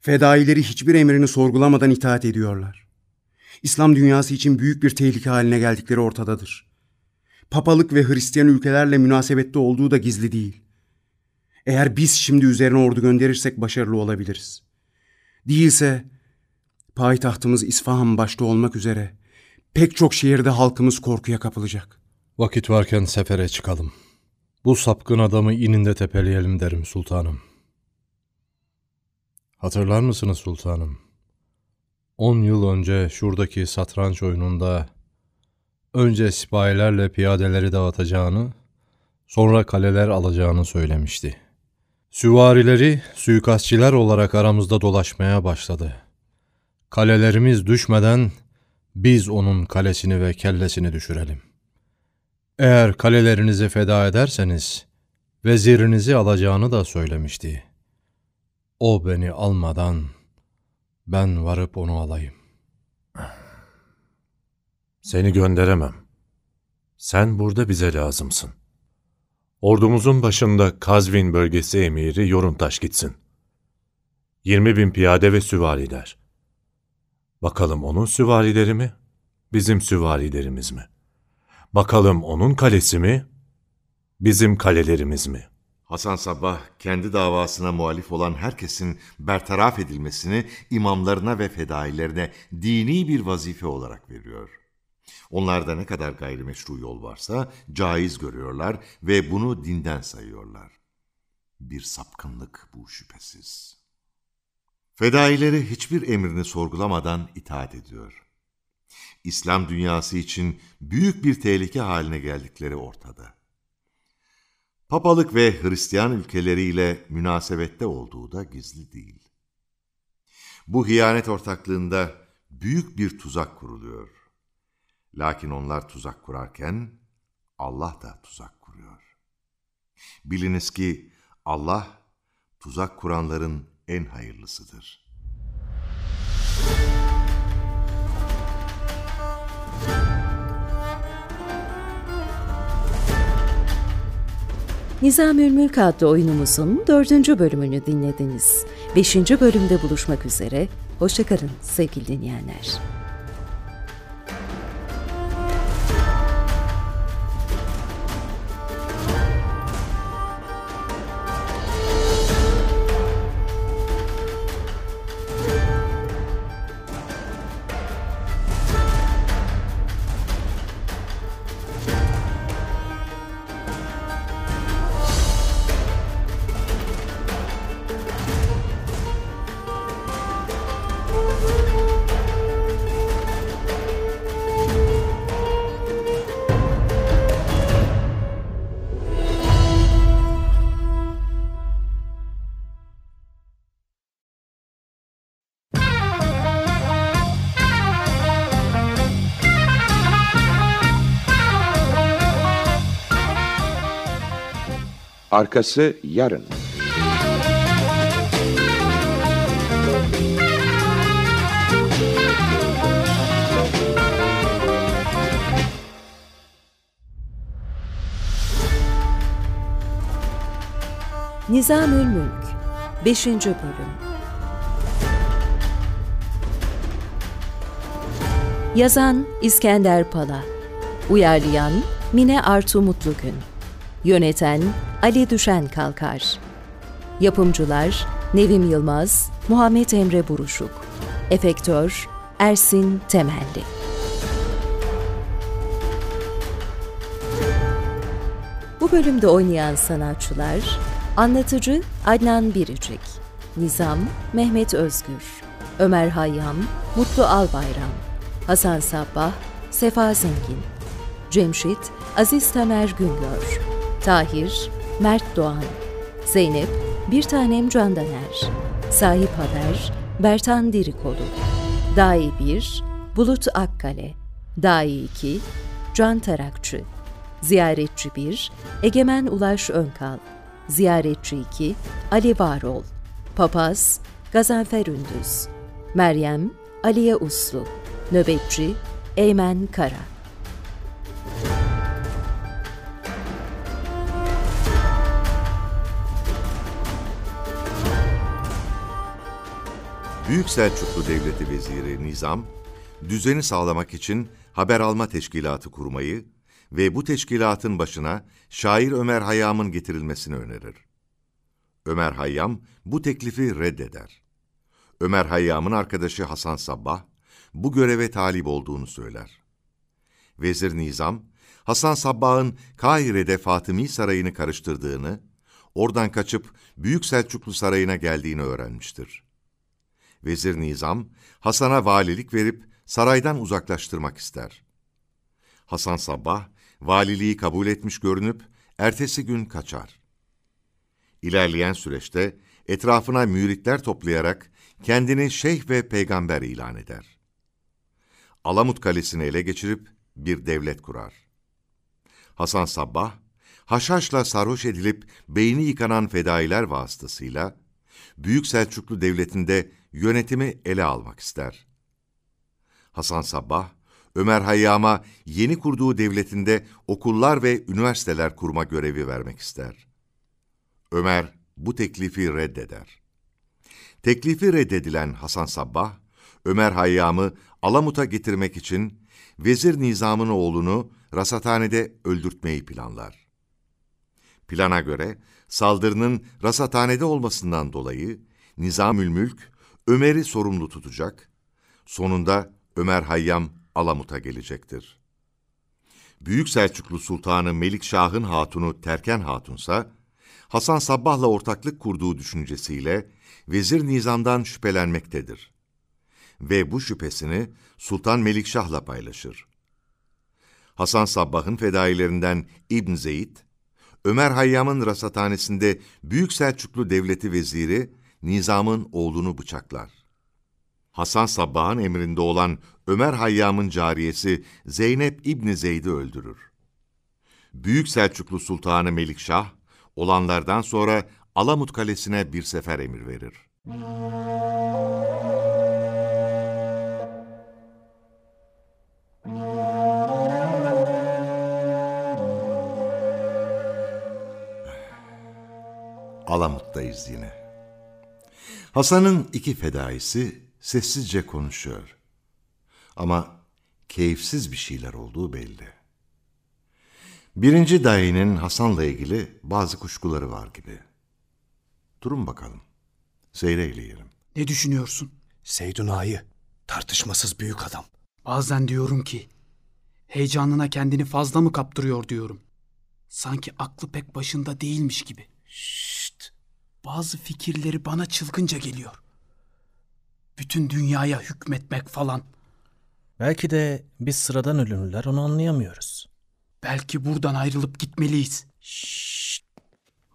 Fedaileri hiçbir emrini sorgulamadan itaat ediyorlar. İslam dünyası için büyük bir tehlike haline geldikleri ortadadır. Papalık ve Hristiyan ülkelerle münasebette olduğu da gizli değil. Eğer biz şimdi üzerine ordu gönderirsek başarılı olabiliriz. Değilse payitahtımız İsfahan başta olmak üzere pek çok şehirde halkımız korkuya kapılacak. Vakit varken sefere çıkalım. Bu sapkın adamı ininde tepeleyelim derim sultanım. Hatırlar mısınız sultanım? On yıl önce şuradaki satranç oyununda önce sipahilerle piyadeleri dağıtacağını, sonra kaleler alacağını söylemişti. Süvarileri suikastçiler olarak aramızda dolaşmaya başladı. Kalelerimiz düşmeden biz onun kalesini ve kellesini düşürelim. Eğer kalelerinizi feda ederseniz vezirinizi alacağını da söylemişti. O beni almadan Ben varıp onu alayım. Seni gönderemem. Sen burada bize lazımsın. Ordumuzun başında Kazvin bölgesi emiri Yoruntaş gitsin. 20 bin piyade ve süvariler. Bakalım onun süvarileri mi, bizim süvarilerimiz mi? Bakalım onun kalesi mi, bizim kalelerimiz mi? Hasan Sabbah kendi davasına muhalif olan herkesin bertaraf edilmesini imamlarına ve fedailerine dini bir vazife olarak veriyor. Onlarda ne kadar gayrimeşru yol varsa caiz görüyorlar ve bunu dinden sayıyorlar. Bir sapkınlık bu şüphesiz. Fedaileri hiçbir emrini sorgulamadan itaat ediyor. İslam dünyası için büyük bir tehlike haline geldikleri ortada. Papalık ve Hristiyan ülkeleriyle münasebette olduğu da gizli değil. Bu hiyanet ortaklığında büyük bir tuzak kuruluyor. Lakin onlar tuzak kurarken Allah da tuzak kuruyor. Biliniz ki Allah tuzak kuranların en hayırlısıdır. Nizamül Mülk adlı oyunumuzun dördüncü bölümünü dinlediniz. Beşinci bölümde buluşmak üzere. Hoşçakalın sevgili dinleyenler. Arkası yarın. Nizamül Mülk 5. Bölüm Yazan İskender Pala Uyarlayan Mine Artu Mutlugün Yöneten Ali Düşen Kalkar. Yapımcılar Nevim Yılmaz, Muhammed Emre Buruşuk. Efektör Ersin Temelli. Bu bölümde oynayan sanatçılar Anlatıcı Adnan Biricik Nizam Mehmet Özgür Ömer Hayyam Mutlu Albayram Hasan Sabbah Sefa Zengin Cemşit Aziz Tamer Güngör Tahir Mert Doğan Zeynep Bir Tanem Candaner Sahip Haber Bertan Dirikolu Dai 1 Bulut Akkale Dai 2 Can Tarakçı Ziyaretçi 1 Egemen Ulaş Önkal Ziyaretçi 2 Ali Varol Papaz Gazanfer Ündüz Meryem Aliye Uslu Nöbetçi Eymen Kara Büyük Selçuklu Devleti Veziri Nizam, düzeni sağlamak için haber alma teşkilatı kurmayı ve bu teşkilatın başına şair Ömer Hayyam'ın getirilmesini önerir. Ömer Hayyam bu teklifi reddeder. Ömer Hayyam'ın arkadaşı Hasan Sabbah bu göreve talip olduğunu söyler. Vezir Nizam, Hasan Sabbah'ın Kahire'de Fatımi Sarayı'nı karıştırdığını, oradan kaçıp Büyük Selçuklu Sarayı'na geldiğini öğrenmiştir. Vezir Nizam, Hasan'a valilik verip saraydan uzaklaştırmak ister. Hasan Sabbah, valiliği kabul etmiş görünüp, ertesi gün kaçar. İlerleyen süreçte etrafına müritler toplayarak kendini şeyh ve peygamber ilan eder. Alamut Kalesi'ni ele geçirip bir devlet kurar. Hasan Sabbah, haşhaşla sarhoş edilip beyni yıkanan fedailer vasıtasıyla, Büyük Selçuklu Devleti'nde yönetimi ele almak ister. Hasan Sabbah, Ömer Hayyam'a yeni kurduğu devletinde okullar ve üniversiteler kurma görevi vermek ister. Ömer bu teklifi reddeder. Teklifi reddedilen Hasan Sabbah, Ömer Hayyam'ı Alamut'a getirmek için Vezir Nizam'ın oğlunu rasathanede öldürtmeyi planlar. Plana göre saldırının rasathanede olmasından dolayı Nizamül Mülk Ömer'i sorumlu tutacak, sonunda Ömer Hayyam Alamut'a gelecektir. Büyük Selçuklu Sultanı Melikşah'ın hatunu Terken Hatunsa, Hasan Sabbah'la ortaklık kurduğu düşüncesiyle Vezir Nizam'dan şüphelenmektedir. Ve bu şüphesini Sultan Melikşah'la paylaşır. Hasan Sabbah'ın fedailerinden İbn Zeyd, Ömer Hayyam'ın rasathanesinde Büyük Selçuklu Devleti Veziri Nizam'ın oğlunu bıçaklar. Hasan Sabbah'ın emrinde olan Ömer Hayyam'ın cariyesi Zeynep İbni Zeyd'i öldürür. Büyük Selçuklu Sultanı Melikşah, olanlardan sonra Alamut Kalesi'ne bir sefer emir verir. Alamut'tayız yine. Hasan'ın iki fedaisi sessizce konuşuyor. Ama keyifsiz bir şeyler olduğu belli. Birinci dayının Hasan'la ilgili bazı kuşkuları var gibi. Durun bakalım. Seyreyleyelim. Ne düşünüyorsun? Seydun Ağa'yı tartışmasız büyük adam. Bazen diyorum ki heyecanına kendini fazla mı kaptırıyor diyorum. Sanki aklı pek başında değilmiş gibi. Şşt! Bazı fikirleri bana çılgınca geliyor. Bütün dünyaya hükmetmek falan. Belki de biz sıradan ölümlüler onu anlayamıyoruz. Belki buradan ayrılıp gitmeliyiz.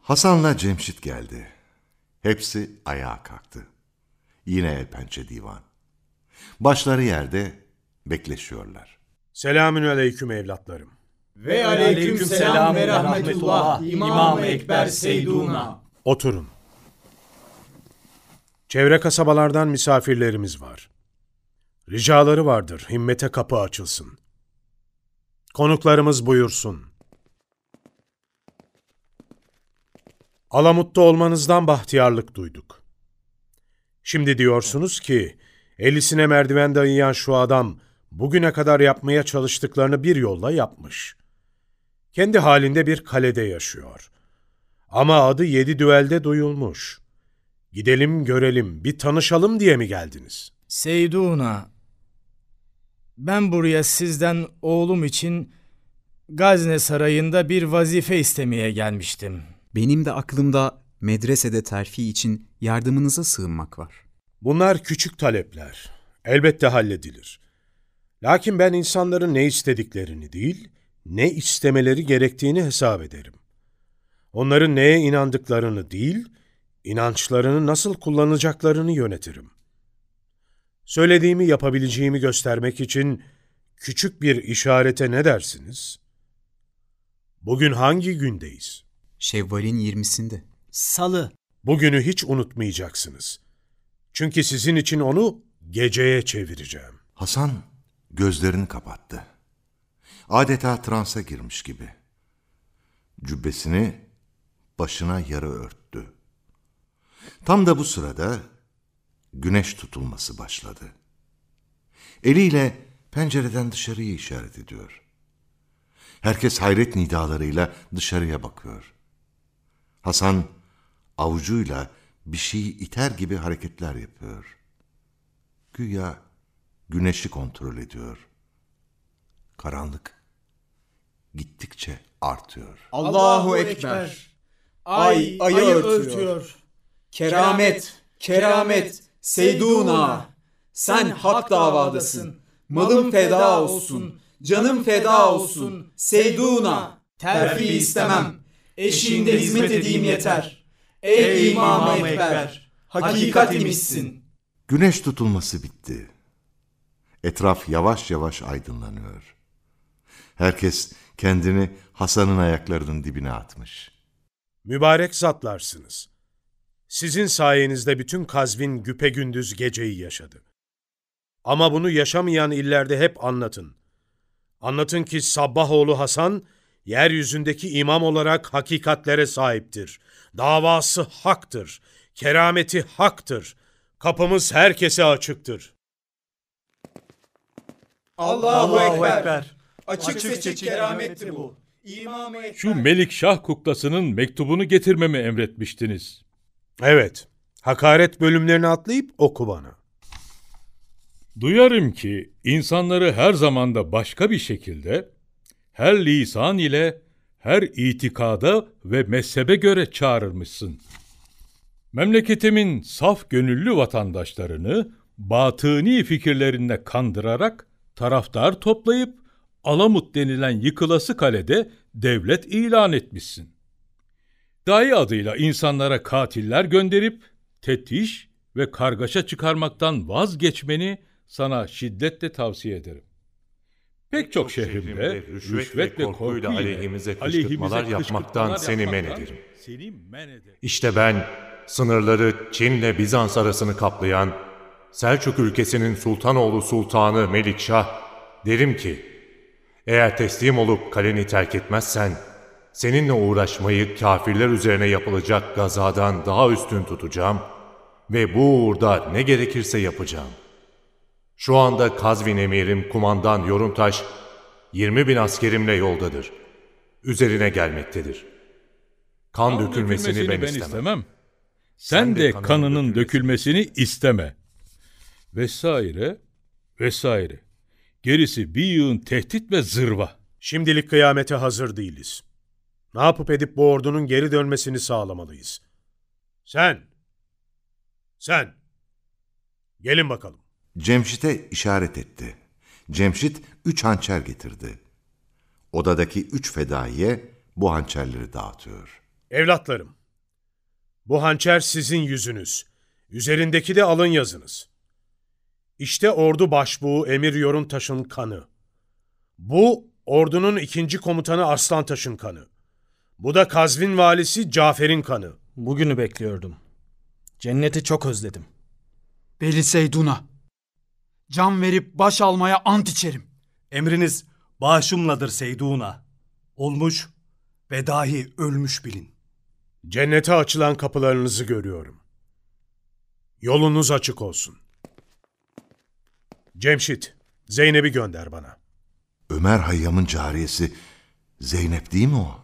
Hasan'la Cemşit geldi. Hepsi ayağa kalktı. Yine el pençe divan. Başları yerde bekleşiyorlar. Selamün aleyküm evlatlarım. Ve aleyküm selam ve rahmetullah İmam-ı Ekber Seyduna. Oturun. Çevre kasabalardan misafirlerimiz var. Ricaları vardır, himmete kapı açılsın. Konuklarımız buyursun. Alamut'ta olmanızdan bahtiyarlık duyduk. Şimdi diyorsunuz ki, elisine merdiven dayayan şu adam, bugüne kadar yapmaya çalıştıklarını bir yolla yapmış. Kendi halinde bir kalede yaşıyor. Ama adı yedi düelde duyulmuş. Gidelim görelim, bir tanışalım diye mi geldiniz? Seyduna, ben buraya sizden oğlum için Gazne Sarayı'nda bir vazife istemeye gelmiştim. Benim de aklımda medresede terfi için yardımınıza sığınmak var. Bunlar küçük talepler. Elbette halledilir. Lakin ben insanların ne istediklerini değil, ne istemeleri gerektiğini hesap ederim. Onların neye inandıklarını değil, inançlarını nasıl kullanacaklarını yönetirim. Söylediğimi yapabileceğimi göstermek için küçük bir işarete ne dersiniz? Bugün hangi gündeyiz? Şevval'in 20'sinde. Salı. Bugünü hiç unutmayacaksınız. Çünkü sizin için onu geceye çevireceğim. Hasan gözlerini kapattı. Adeta transa girmiş gibi. Cübbesini başına yarı örttü. Tam da bu sırada güneş tutulması başladı. Eliyle pencereden dışarıyı işaret ediyor. Herkes hayret nidalarıyla dışarıya bakıyor. Hasan avucuyla bir şeyi iter gibi hareketler yapıyor. Güya güneşi kontrol ediyor. Karanlık gittikçe artıyor. Allahu Ekber. Ay ayı örtüyor. Keramet, keramet, Seyduna. Sen hak davadasın. Malım feda olsun. Canım feda olsun. Seyduna. Terfi istemem. Eşiğinde hizmet edeyim yeter. Ey İmam-ı Ekber. Hakikat imişsin. Güneş tutulması bitti. Etraf yavaş yavaş aydınlanıyor. Herkes kendini Hasan'ın ayaklarının dibine atmış. Mübarek zatlarsınız. Sizin sayenizde bütün Kazvin güpegündüz geceyi yaşadı. Ama bunu yaşamayan illerde hep anlatın. Anlatın ki Sabbahoğlu Hasan, yeryüzündeki imam olarak hakikatlere sahiptir. Davası haktır. Kerameti haktır. Kapımız herkese açıktır. Allahu, Ekber. Açık, seçik keramettir bu. Ekber. Şu Melikşah kuklasının mektubunu getirmemi emretmiştiniz. Evet. Hakaret bölümlerini atlayıp oku bana. Duyarım ki insanları her zamanda başka bir şekilde, her lisan ile, her itikada ve mezhebe göre çağırırmışsın. Memleketimin saf gönüllü vatandaşlarını batıni fikirlerine kandırarak taraftar toplayıp Alamut denilen yıkılası kalede devlet ilan etmişsin. Dahi adıyla insanlara katiller gönderip tetiş ve kargaşa çıkarmaktan vazgeçmeni sana şiddetle tavsiye ederim. Pek çok şehrimde rüşvet ve korkuyla aleyhimize aleyhimize kışkırtmalar yapmaktan seni men ederim. Seni men ederim. İşte ben sınırları Çin'le Bizans arasını kaplayan Selçuk ülkesinin sultanoğlu sultanı Melikşah derim ki eğer teslim olup kaleni terk etmezsen seninle uğraşmayı kafirler üzerine yapılacak gazadan daha üstün tutacağım ve bu uğurda ne gerekirse yapacağım. Şu anda Kazvin emirim kumandan Yoruntaş 20 bin askerimle yoldadır. Üzerine gelmektedir. Kan, Kan dökülmesini, ben, istemem. Sen, de kanının dökülmesini isteme. Vesaire, vesaire. Gerisi bir yığın tehdit ve zırva. Şimdilik kıyamete hazır değiliz. Ne yapıp edip bu ordunun geri dönmesini sağlamalıyız. Sen, sen, gelin bakalım. Cemşit'e işaret etti. Cemşit üç hançer getirdi. Odadaki üç fedaiye bu hançerleri dağıtıyor. Evlatlarım, bu hançer sizin yüzünüz. Üzerindeki de alın yazınız. İşte ordu başbuğu Emir Yoruntaş'ın kanı. Bu ordunun ikinci komutanı Arslantaş'ın kanı. Bu da Kazvin valisi Cafer'in kanı. Bugünü bekliyordum. Cenneti çok özledim. Beli Seydun'a. Can verip baş almaya ant içerim. Emriniz bağışımladır Seyduna. Olmuş ve dahi ölmüş bilin. Cennete açılan kapılarınızı görüyorum. Yolunuz açık olsun. Cemşit, Zeynep'i gönder bana. Ömer Hayyam'ın cariyesi Zeynep değil mi o?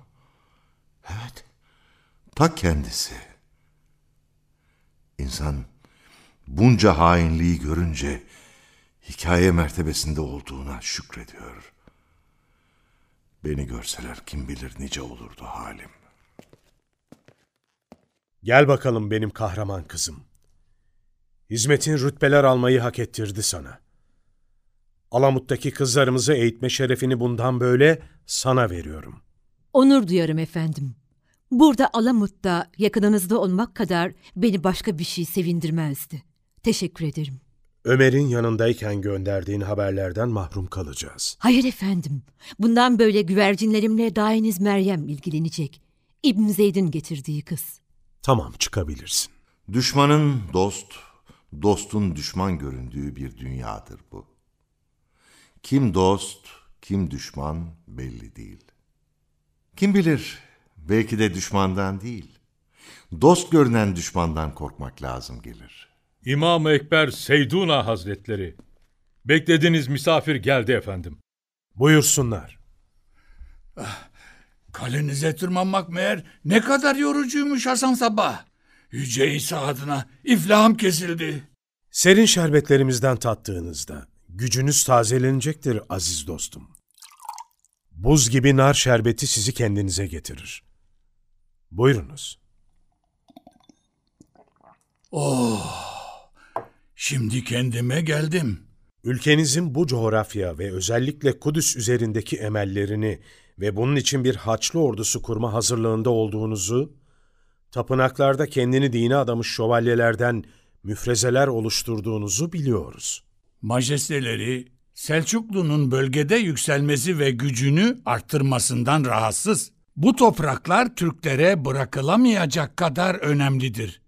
Evet. Ta kendisi. İnsan bunca hainliği görünce hikaye mertebesinde olduğuna şükrediyor. Beni görseler kim bilir nice olurdu halim. Gel bakalım benim kahraman kızım. Hizmetin rütbeler almayı hak ettirdi sana. Alamut'taki kızlarımızı eğitme şerefini bundan böyle sana veriyorum. Onur duyarım efendim. Burada Alamut'ta yakınınızda olmak kadar beni başka bir şey sevindirmezdi. Teşekkür ederim. Ömer'in yanındayken gönderdiğin haberlerden mahrum kalacağız. Hayır efendim. Bundan böyle güvercinlerimle dainiz Meryem ilgilenecek. İbn Zeyd'in getirdiği kız. Tamam çıkabilirsin. Düşmanın dost, dostun düşman göründüğü bir dünyadır bu. Kim dost, kim düşman belli değil. Kim bilir, belki de düşmandan değil, dost görünen düşmandan korkmak lazım gelir. İmam-ı Ekber Seyduna Hazretleri. Beklediğiniz misafir geldi efendim. Buyursunlar. Kalenize tırmanmak meğer ne kadar yorucuymuş Hasan Sabah. Yüce İsa adına iflahım kesildi. Serin şerbetlerimizden tattığınızda gücünüz tazelenecektir aziz dostum. Buz gibi nar şerbeti sizi kendinize getirir. Buyurunuz. Oh, şimdi kendime geldim. Ülkenizin bu coğrafya ve özellikle Kudüs üzerindeki emellerini ve bunun için bir haçlı ordusu kurma hazırlığında olduğunuzu, tapınaklarda kendini dine adamış şövalyelerden müfrezeler oluşturduğunuzu biliyoruz. Majesteleri Selçuklu'nun bölgede yükselmesi ve gücünü arttırmasından rahatsız. Bu topraklar Türklere bırakılamayacak kadar önemlidir.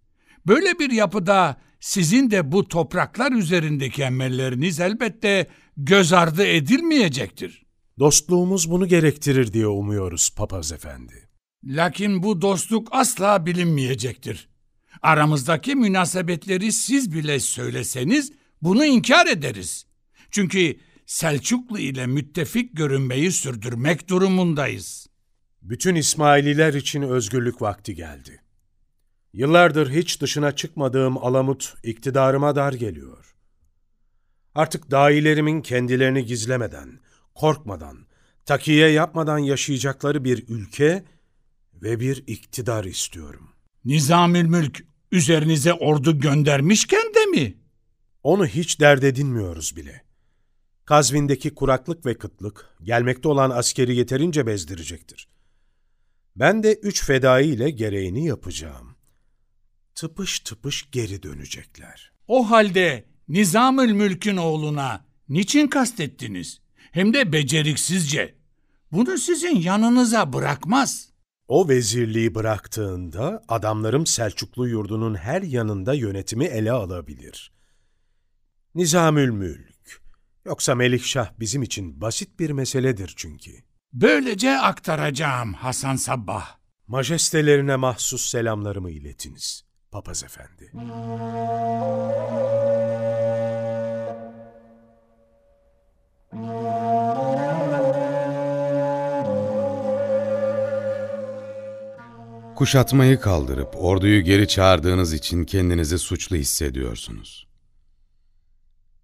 Böyle bir yapıda sizin de bu topraklar üzerindeki emelleriniz elbette göz ardı edilmeyecektir. Dostluğumuz bunu gerektirir diye umuyoruz papaz efendi. Lakin bu dostluk asla bilinmeyecektir. Aramızdaki münasebetleri siz bile söyleseniz bunu inkar ederiz. Çünkü Selçuklu ile müttefik görünmeyi sürdürmek durumundayız. Bütün İsmaililer için özgürlük vakti geldi. Yıllardır hiç dışına çıkmadığım Alamut iktidarıma dar geliyor. Artık dahilerimin kendilerini gizlemeden, korkmadan, takiye yapmadan yaşayacakları bir ülke ve bir iktidar istiyorum. Nizamül Mülk üzerinize ordu göndermişken de mi? Onu hiç dert edinmiyoruz bile. Kazvin'deki kuraklık ve kıtlık gelmekte olan askeri yeterince bezdirecektir. Ben de üç fedai ile gereğini yapacağım. Tıpış tıpış geri dönecekler. O halde Nizamül Mülk'ün oğluna niçin kastettiniz? Hem de beceriksizce. Bunu sizin yanınıza bırakmaz. O vezirliği bıraktığında adamlarım Selçuklu yurdunun her yanında yönetimi ele alabilir. Nizamül Mülk. Yoksa Melikşah bizim için basit bir meseledir çünkü. Böylece aktaracağım Hasan Sabbah. Majestelerine mahsus selamlarımı iletiniz, papaz efendi. Kuşatmayı kaldırıp orduyu geri çağırdığınız için kendinizi suçlu hissediyorsunuz.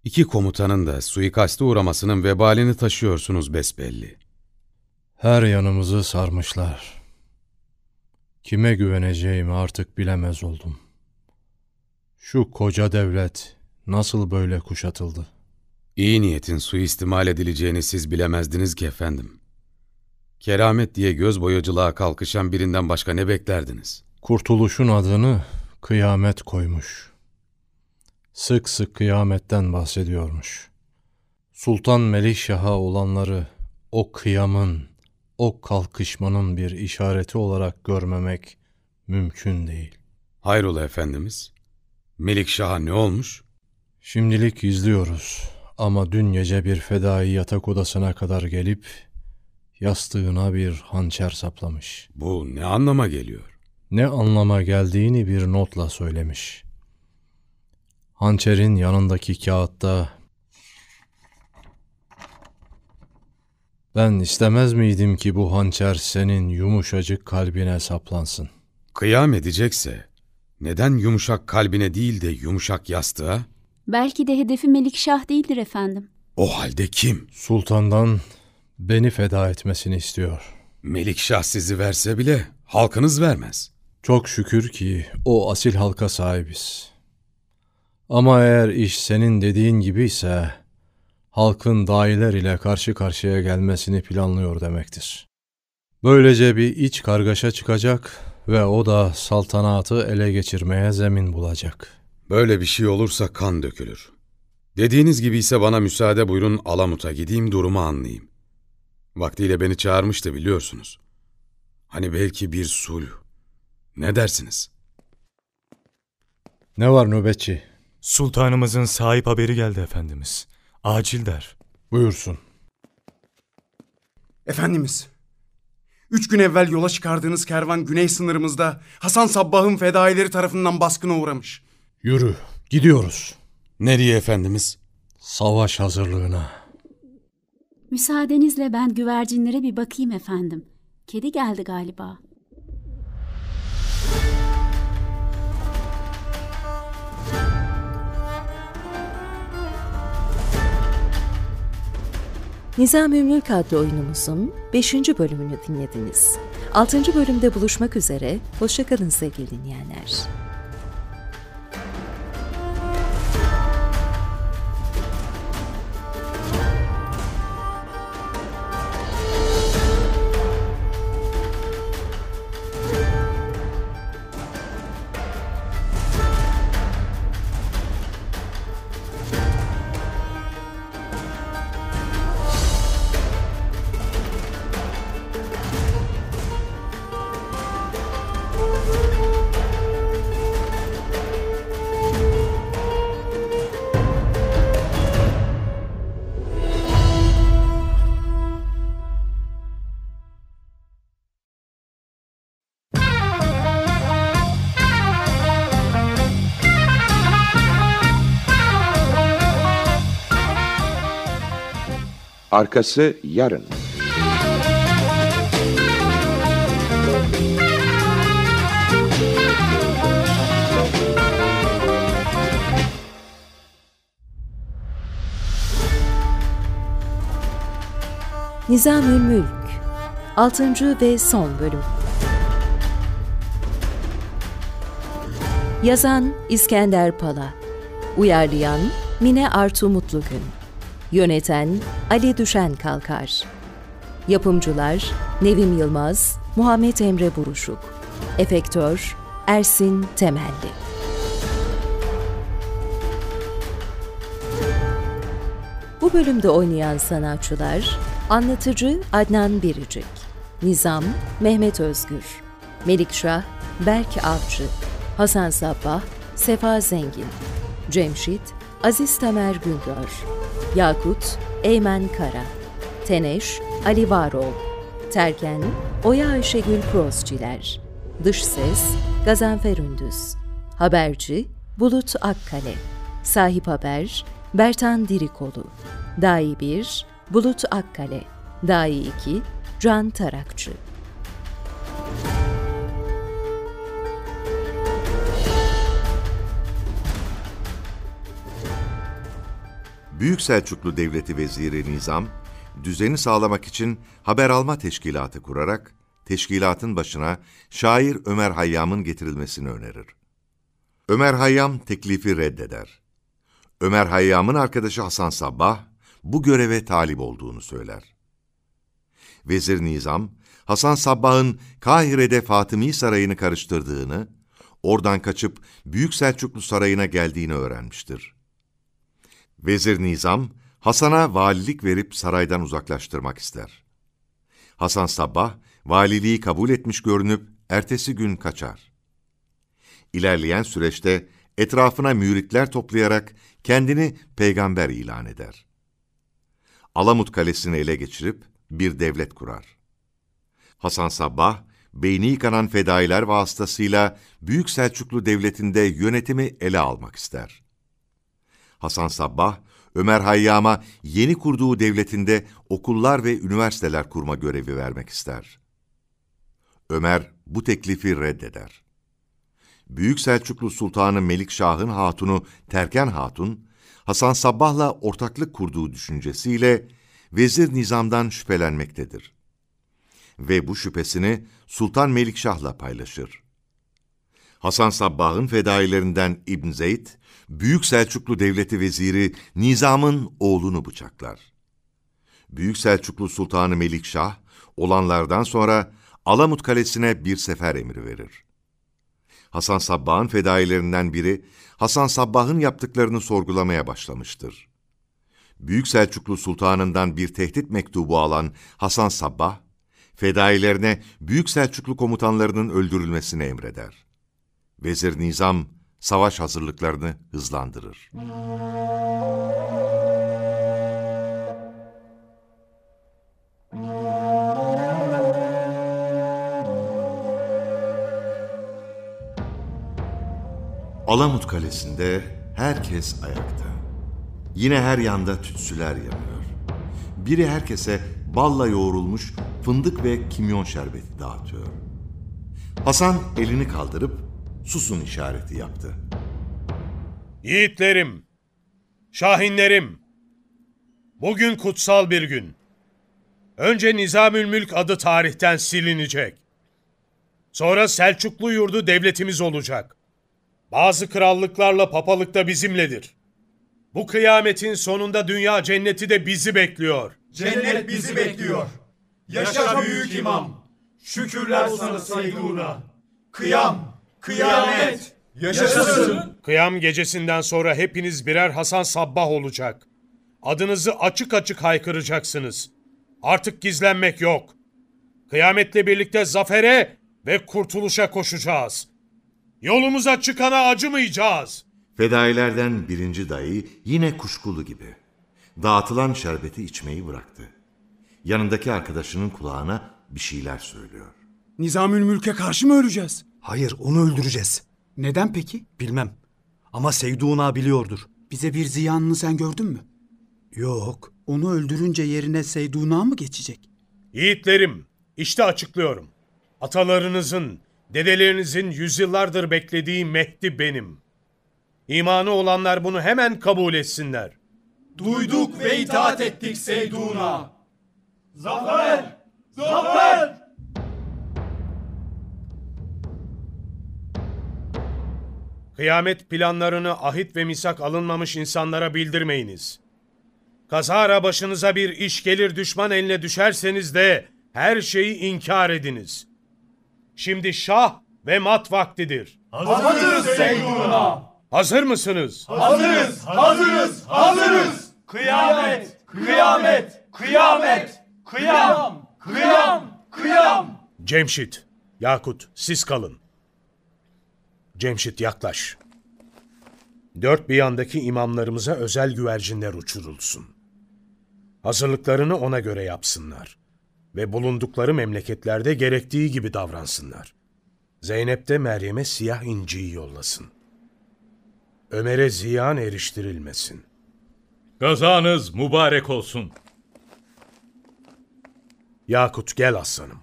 İki komutanın da suikaste uğramasının vebalini taşıyorsunuz besbelli. Her yanımızı sarmışlar. Kime güveneceğimi artık bilemez oldum. Şu koca devlet nasıl böyle kuşatıldı? İyi niyetin suistimal edileceğini siz bilemezdiniz ki efendim. Keramet diye göz boyacılığa kalkışan birinden başka ne beklerdiniz? Kurtuluşun adını kıyamet koymuş. Sık sık kıyametten bahsediyormuş. Sultan Melikşah'a olanları o kıyamın, o kalkışmanın bir işareti olarak görmemek mümkün değil. Hayrola efendimiz? Melikşah'a ne olmuş? Şimdilik izliyoruz ama dün gece bir fedai yatak odasına kadar gelip yastığına bir hançer saplamış. Bu ne anlama geliyor? Ne anlama geldiğini bir notla söylemiş. Hançerin yanındaki kağıtta Ben istemez miydim ki bu hançer senin yumuşacık kalbine saplansın. Kıyam edecekse neden yumuşak kalbine değil de yumuşak yastığa? Belki de hedefi Melikşah değildir efendim. O halde kim? Sultandan beni feda etmesini istiyor. Melikşah sizi verse bile halkınız vermez. Çok şükür ki o asil halka sahibiz. Ama eğer iş senin dediğin gibi ise halkın dahiler ile karşı karşıya gelmesini planlıyor demektir. Böylece bir iç kargaşa çıkacak ve o da saltanatı ele geçirmeye zemin bulacak. Böyle bir şey olursa kan dökülür. Dediğiniz gibi ise bana müsaade buyurun Alamut'a gideyim durumu anlayayım. Vaktiyle beni çağırmıştı biliyorsunuz. Hani belki bir sulh. Ne dersiniz? Ne var nöbetçi? Sultanımızın sahip haberi geldi efendimiz. Acil der. Buyursun. Efendimiz, üç gün evvel yola çıkardığınız kervan güney sınırımızda Hasan Sabbah'ın fedaileri tarafından baskına uğramış. Yürü, gidiyoruz. Nereye efendimiz? Savaş hazırlığına. Müsaadenizle ben güvercinlere bir bakayım efendim. Kedi geldi galiba. Nizam-ı Mülk adlı oyunumuzun 5. bölümünü dinlediniz. 6. bölümde buluşmak üzere, hoşçakalın sevgili dinleyenler. Arkası yarın. Nizamül Mülk 6. ve son bölüm Yazan İskender Pala Uyarlayan Mine Artu Mutlugün Yöneten Ali Düşen Kalkar. Yapımcılar Nevim Yılmaz Muhammed Emre Buruşuk. Efektör Ersin Temelli. Bu bölümde oynayan sanatçılar Anlatıcı Adnan Biricik Nizam Mehmet Özgür Melikşah Berk Avcı Hasan Sabbah Sefa Zengin Cemşit Aziz Tamer Güngör Yakut Eymen Kara Teneş Ali Varol Terken Oya Ayşegül Prozciler Dış Ses Gazanfer Ündüz Haberci Bulut Akkale Sahip Haber Bertan Dirikolu Dahi 1 Bulut Akkale Dahi 2 Can Tarakçı Büyük Selçuklu Devleti Veziri Nizam, düzeni sağlamak için haber alma teşkilatı kurarak, teşkilatın başına şair Ömer Hayyam'ın getirilmesini önerir. Ömer Hayyam teklifi reddeder. Ömer Hayyam'ın arkadaşı Hasan Sabbah, bu göreve talip olduğunu söyler. Vezir Nizam, Hasan Sabbah'ın Kahire'de Fatımi Sarayı'nı karıştırdığını, oradan kaçıp Büyük Selçuklu Sarayı'na geldiğini öğrenmiştir. Vezir Nizam, Hasan'a valilik verip saraydan uzaklaştırmak ister. Hasan Sabbah, valiliği kabul etmiş görünüp ertesi gün kaçar. İlerleyen süreçte etrafına müritler toplayarak kendini peygamber ilan eder. Alamut Kalesi'ni ele geçirip bir devlet kurar. Hasan Sabbah, beyni yıkanan fedailer vasıtasıyla Büyük Selçuklu Devleti'nde yönetimi ele almak ister. Hasan Sabbah, Ömer Hayyam'a yeni kurduğu devletinde okullar ve üniversiteler kurma görevi vermek ister. Ömer bu teklifi reddeder. Büyük Selçuklu Sultanı Melikşah'ın hatunu Terken Hatun, Hasan Sabbah'la ortaklık kurduğu düşüncesiyle Vezir Nizam'dan şüphelenmektedir. Ve bu şüphesini Sultan Melikşah'la paylaşır. Hasan Sabbah'ın fedailerinden İbn Zeyd, Büyük Selçuklu Devleti Veziri Nizam'ın oğlunu bıçaklar. Büyük Selçuklu Sultanı Melikşah, olanlardan sonra Alamut Kalesi'ne bir sefer emri verir. Hasan Sabbah'ın fedailerinden biri, Hasan Sabbah'ın yaptıklarını sorgulamaya başlamıştır. Büyük Selçuklu Sultanından bir tehdit mektubu alan Hasan Sabbah, fedailerine Büyük Selçuklu komutanlarının öldürülmesini emreder. Vezir Nizam, savaş hazırlıklarını hızlandırır. Alamut Kalesi'nde herkes ayakta. Yine her yanda tütsüler yanıyor. Biri herkese balla yoğrulmuş fındık ve kimyon şerbeti dağıtıyor. Hasan elini kaldırıp susun işareti yaptı. Yiğitlerim, şahinlerim, bugün kutsal bir gün. Önce Nizamül Mülk adı tarihten silinecek. Sonra Selçuklu yurdu devletimiz olacak. Bazı krallıklarla papalık da bizimledir. Bu kıyametin sonunda dünya cenneti de bizi bekliyor. Cennet bizi bekliyor. Yaşa büyük imam. Şükürler sana Seyduna. Kıyam, kıyamet. Yaşasın. Kıyam gecesinden sonra hepiniz birer Hasan Sabbah olacak. Adınızı açık açık haykıracaksınız. Artık gizlenmek yok. Kıyametle birlikte zafere ve kurtuluşa koşacağız. Yolumuza çıkana acımayacağız. Fedailerden birinci dayı yine kuşkulu gibi. Dağıtılan şerbeti içmeyi bıraktı. Yanındaki arkadaşının kulağına bir şeyler söylüyor. Nizamül Mülk'e karşı mı öleceğiz? Hayır, onu öldüreceğiz. Neden peki? Bilmem. Ama Seyduna biliyordur. Bize bir ziyanını sen gördün mü? Yok. Onu öldürünce yerine Seyduna mı geçecek? Yiğitlerim, işte açıklıyorum. Atalarınızın, dedelerinizin yüzyıllardır beklediği Mehdi benim. İmanı olanlar bunu hemen kabul etsinler. Duyduk ve itaat ettik Seyduna. Zafer! Zafer! Kıyamet planlarını ahit ve misak alınmamış insanlara bildirmeyiniz. Kazara başınıza bir iş gelir düşman eline düşerseniz de her şeyi inkar ediniz. Şimdi şah ve mat vaktidir. Hazırız Seyduna. Hazır mısınız? Hazırız, hazırız, hazırız. Kıyamet, kıyamet, kıyamet, kıyam, kıyam, kıyam. Cemşit, Yakut siz kalın. Cemşit yaklaş. Dört bir yandaki imamlarımıza özel güvercinler uçurulsun. Hazırlıklarını ona göre yapsınlar. Ve bulundukları memleketlerde gerektiği gibi davransınlar. Zeynep de Meryem'e siyah inciyi yollasın. Ömer'e ziyan eriştirilmesin. Gazanız mübarek olsun. Yakut gel aslanım.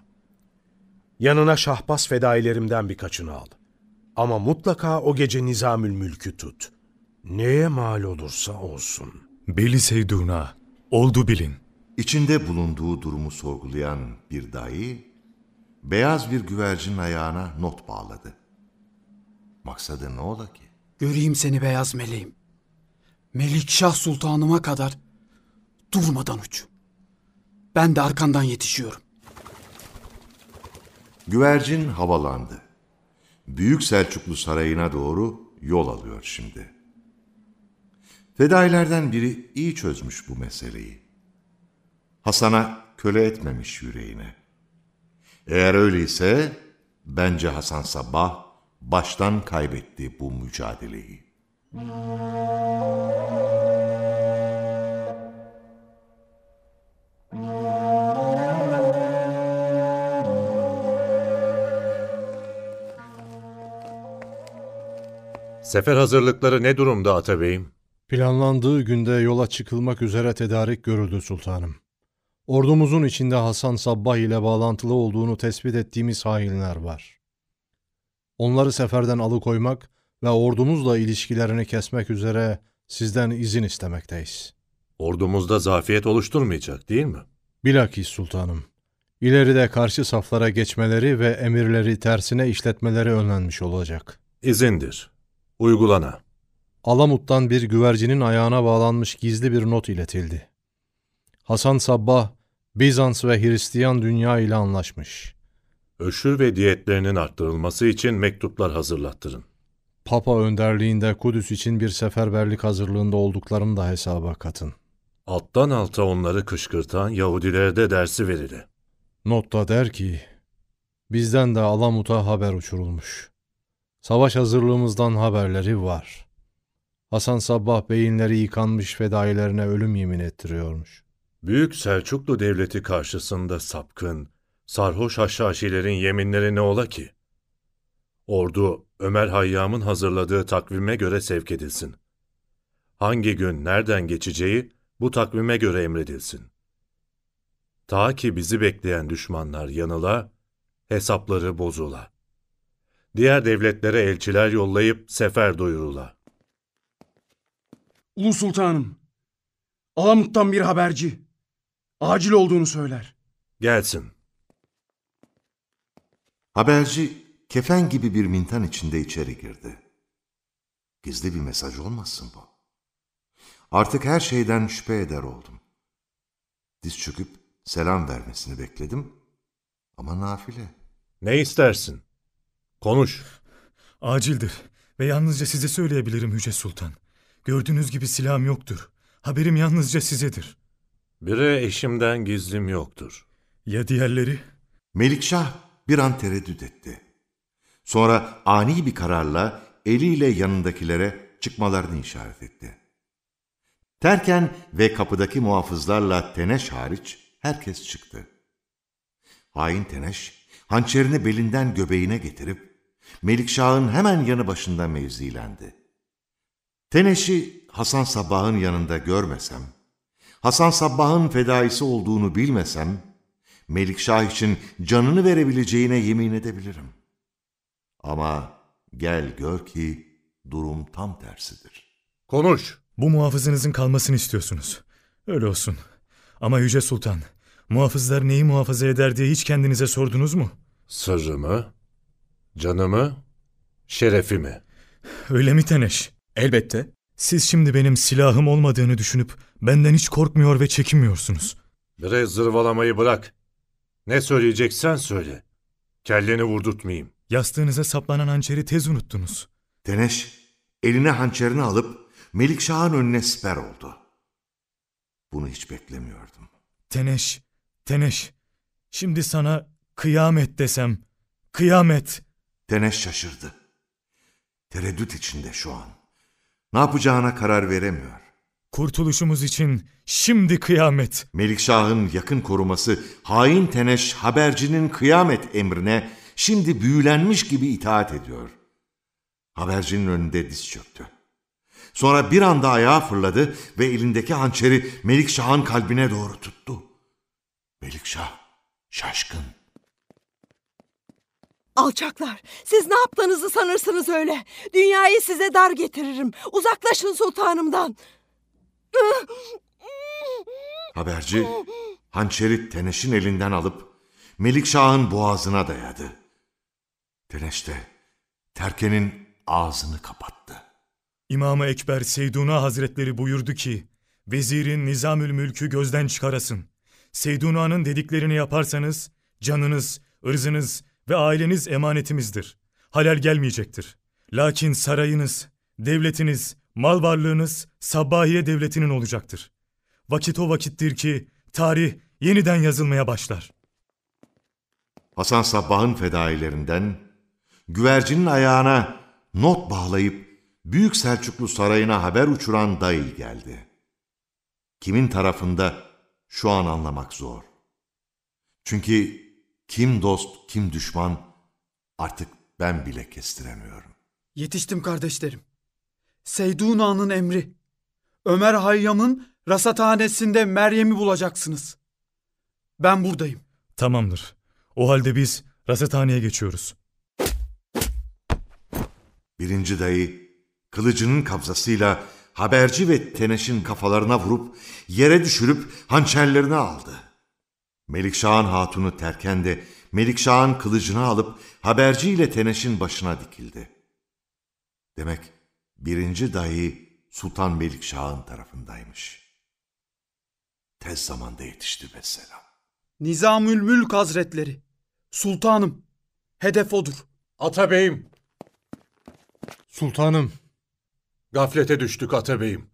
Yanına şahbaz fedailerimden birkaçını al. Ama mutlaka o gece Nizamül Mülk'ü tut. Neye mal olursa olsun. Beli Seyduna, oldu bilin. İçinde bulunduğu durumu sorgulayan bir dayı, beyaz bir güvercin ayağına not bağladı. Maksadı ne ola ki? Göreyim seni beyaz meleğim. Melikşah Sultanıma kadar durmadan uç. Ben de arkandan yetişiyorum. Güvercin havalandı. Büyük Selçuklu Sarayı'na doğru yol alıyor şimdi. Fedailerden biri iyi çözmüş bu meseleyi. Hasan'a köle etmemiş yüreğine. Eğer öyleyse bence Hasan Sabbah baştan kaybetti bu mücadeleyi. Sefer hazırlıkları ne durumda Atabeyim? Planlandığı günde yola çıkılmak üzere tedarik görüldü sultanım. Ordumuzun içinde Hasan Sabbah ile bağlantılı olduğunu tespit ettiğimiz hainler var. Onları seferden alıkoymak ve ordumuzla ilişkilerini kesmek üzere sizden izin istemekteyiz. Ordumuzda zafiyet oluşturmayacak değil mi? Bilakis sultanım. İleride karşı saflara geçmeleri ve emirleri tersine işletmeleri önlenmiş olacak. İzindir. Uygulana. Alamut'tan bir güvercinin ayağına bağlanmış gizli bir not iletildi. Hasan Sabbah, Bizans ve Hristiyan dünya ile anlaşmış. Öşür ve diyetlerinin arttırılması için mektuplar hazırlattırın. Papa önderliğinde Kudüs için bir seferberlik hazırlığında olduklarını da hesaba katın. Alttan alta onları kışkırtan Yahudilere de dersi verili. Notta der ki, bizden de Alamut'a haber uçurulmuş. Savaş hazırlığımızdan haberleri var. Hasan Sabbah beyinleri yıkanmış fedailerine ölüm yemin ettiriyormuş. Büyük Selçuklu Devleti karşısında sapkın, sarhoş haşhaşilerin yeminleri ne ola ki? Ordu Ömer Hayyam'ın hazırladığı takvime göre sevk edilsin. Hangi gün nereden geçeceği bu takvime göre emredilsin. Ta ki bizi bekleyen düşmanlar yanıla, hesapları bozula. Diğer devletlere elçiler yollayıp sefer duyurula. Ulu Sultanım, Alamut'tan bir haberci. Acil olduğunu söyler. Gelsin. Haberci kefen gibi bir mintan içinde içeri girdi. Gizli bir mesaj olmasın bu. Artık her şeyden şüphe eder oldum. Diz çöküp selam vermesini bekledim ama nafile. Ne istersin? Konuş. Acildir ve yalnızca size söyleyebilirim Yüce Sultan. Gördüğünüz gibi silahım yoktur. Haberim yalnızca sizedir. Bire eşimden gizlim yoktur. Ya diğerleri? Melikşah bir an tereddüt etti. Sonra ani bir kararla eliyle yanındakilere çıkmalarını işaret etti. Terken ve kapıdaki muhafızlarla Teneş hariç herkes çıktı. Hain Teneş hançerini belinden göbeğine getirip Melikşah'ın hemen yanı başında mevzilendi. Teneş'i Hasan Sabbah'ın yanında görmesem, Hasan Sabbah'ın fedaisi olduğunu bilmesem, Melikşah için canını verebileceğine yemin edebilirim. Ama gel gör ki durum tam tersidir. Konuş. Bu muhafızınızın kalmasını istiyorsunuz. Öyle olsun. Ama Yüce Sultan, muhafızlar neyi muhafaza eder diye hiç kendinize sordunuz mu? Sırrımı, canımı, şerefimi. Öyle mi Teneş? Elbette. Siz şimdi benim silahım olmadığını düşünüp benden hiç korkmuyor ve çekinmiyorsunuz. Biraz zırvalamayı bırak. Ne söyleyeceksen söyle. Kelleni vurdurtmayayım. Yastığınıza saplanan hançeri tez unuttunuz. Teneş eline hançerini alıp Melikşah'ın önüne siper oldu. Bunu hiç beklemiyordum. Teneş, Teneş. Şimdi sana kıyamet desem, kıyamet. Teneş şaşırdı. Tereddüt içinde şu an. Ne yapacağına karar veremiyor. Kurtuluşumuz için şimdi kıyamet. Melikşah'ın yakın koruması hain Teneş habercinin kıyamet emrine şimdi büyülenmiş gibi itaat ediyor. Habercinin önünde diz çöktü. Sonra bir anda ayağa fırladı ve elindeki hançeri Melikşah'ın kalbine doğru tuttu. Melikşah şaşkın. Alçaklar, siz ne yaptığınızı sanırsınız öyle. Dünyayı size dar getiririm. Uzaklaşın sultanımdan. Haberci hançeri Teneş'in elinden alıp Melikşah'ın boğazına dayadı. Teneş de terkenin ağzını kapattı. İmam-ı Ekber Seyduna Hazretleri buyurdu ki, Vezirin Nizamül Mülk'ü gözden çıkarasın. Seyduna'nın dediklerini yaparsanız, canınız, ırzınız ve aileniz emanetimizdir. Halal gelmeyecektir. Lakin sarayınız, devletiniz, mal varlığınız Sabbahiye devletinin olacaktır. Vakit o vakittir ki tarih yeniden yazılmaya başlar. Hasan Sabbah'ın fedailerinden güvercinin ayağına not bağlayıp Büyük Selçuklu Sarayı'na haber uçuran dayı geldi. Kimin tarafında şu an anlamak zor. Çünkü kim dost kim düşman artık ben bile kestiremiyorum. Yetiştim kardeşlerim. Seyduna'nın emri. Ömer Hayyam'ın rasathanesinde Meryem'i bulacaksınız. Ben buradayım. Tamamdır. O halde biz rasathaneye geçiyoruz. Birinci dayı kılıcının kabzasıyla haberci ve teneşin kafalarına vurup yere düşürüp hançerlerini aldı. Melikşah'ın hatunu Terken de Melikşah'ın kılıcını alıp haberci ile teneşin başına dikildi. Demek birinci dayı Sultan Melikşah'ın tarafındaymış. Tez zamanda yetişti mesela. Nizamül Mülk Hazretleri. Sultanım. Hedef odur. Atabeyim. Sultanım. Gaflete düştük Atabeyim.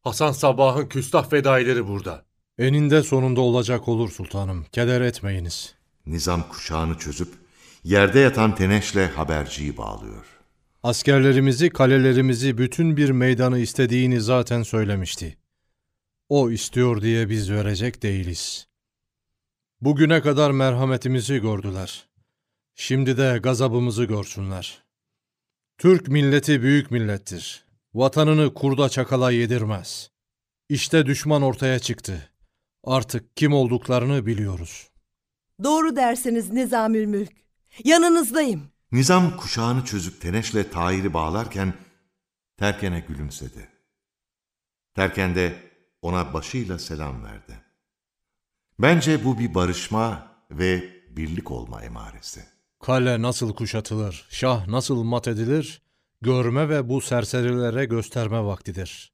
Hasan Sabbah'ın küstah fedaileri burada. Eninde sonunda olacak olur sultanım. Keder etmeyiniz. Nizam kuşağını çözüp yerde yatan Teneş'le haberciyi bağlıyor. Askerlerimizi, kalelerimizi, bütün bir meydanı istediğini zaten söylemişti. O istiyor diye biz verecek değiliz. Bugüne kadar merhametimizi gördüler. Şimdi de gazabımızı görsünler. Türk milleti büyük millettir. Vatanını kurda çakala yedirmez. İşte düşman ortaya çıktı. Artık kim olduklarını biliyoruz. Doğru dersiniz Nizamül Mülk. Yanınızdayım. Nizam kuşağını çözüp Teneş'le Tahir'i bağlarken Terken'e gülümsedi. Terken de ona başıyla selam verdi. Bence bu bir barışma ve birlik olma emaresi. Kale nasıl kuşatılır, şah nasıl mat edilir, görme ve bu serserilere gösterme vaktidir.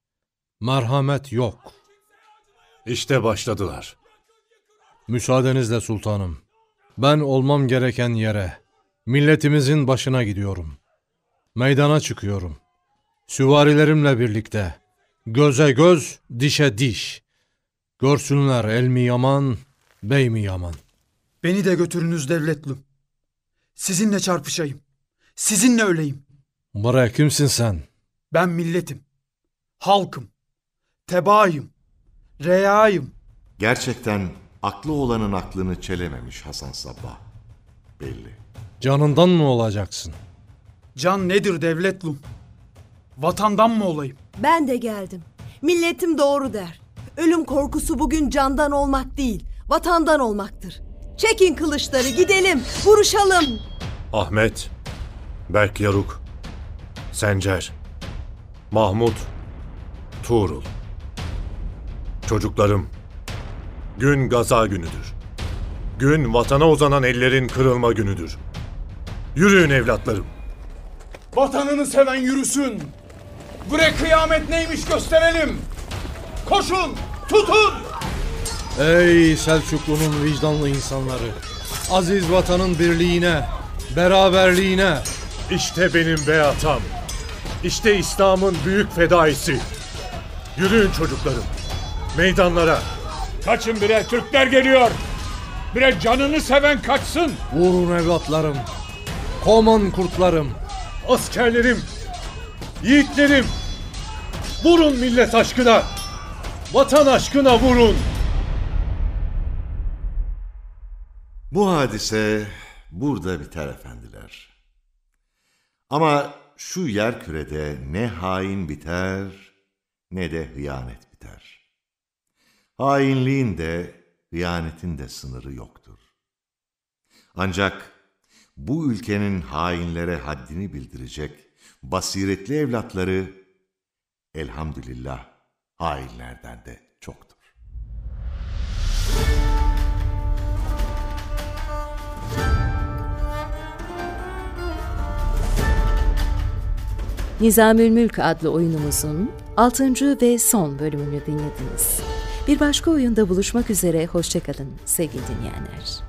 Merhamet yok. İşte başladılar. Müsaadenizle sultanım. Ben olmam gereken yere, milletimizin başına gidiyorum. Meydana çıkıyorum. Süvarilerimle birlikte. Göze göz, dişe diş. Görsünler el mi yaman, bey mi yaman. Beni de götürünüz devletlüm. Sizinle çarpışayım. Sizinle öleyim. Bre kimsin sen? Ben milletim. Halkım. Tebaayım. Reyayım. Gerçekten aklı olanın aklını çelememiş Hasan Sabbah. Belli. Canından mı olacaksın? Can nedir devletlum? Vatandan mı olayım? Ben de geldim. Milletim doğru der. Ölüm korkusu bugün candan olmak değil, vatandan olmaktır. Çekin kılıçları gidelim, vuruşalım. Ahmet, Berk Yaruk, Sencer, Mahmut, Tuğrul. Çocuklarım, gün gaza günüdür. Gün vatana uzanan ellerin kırılma günüdür. Yürüyün evlatlarım. Vatanını seven yürüsün. Bre kıyamet neymiş gösterelim. Koşun, tutun. Ey Selçuklu'nun vicdanlı insanları! Aziz vatanın birliğine, beraberliğine! İşte benim beyatam. İşte İslam'ın büyük fedaisi. Yürüyün çocuklarım. Meydanlara. Kaçın bire Türkler geliyor. Bire canını seven kaçsın. Vurun evlatlarım! Koman kurtlarım! Askerlerim, yiğitlerim. Vurun millet aşkına. Vatan aşkına vurun. Bu hadise burada biter efendiler. Ama şu yer kürede ne hain biter ne de hıyanet. Hainliğin de hıyanetin de sınırı yoktur. Ancak bu ülkenin hainlere haddini bildirecek basiretli evlatları elhamdülillah hainlerden de çoktur. Nizamül Mülk adlı oyunumuzun 6. ve son bölümünü dinlediniz. Bir başka oyunda buluşmak üzere, hoşçakalın sevgili dinleyenler.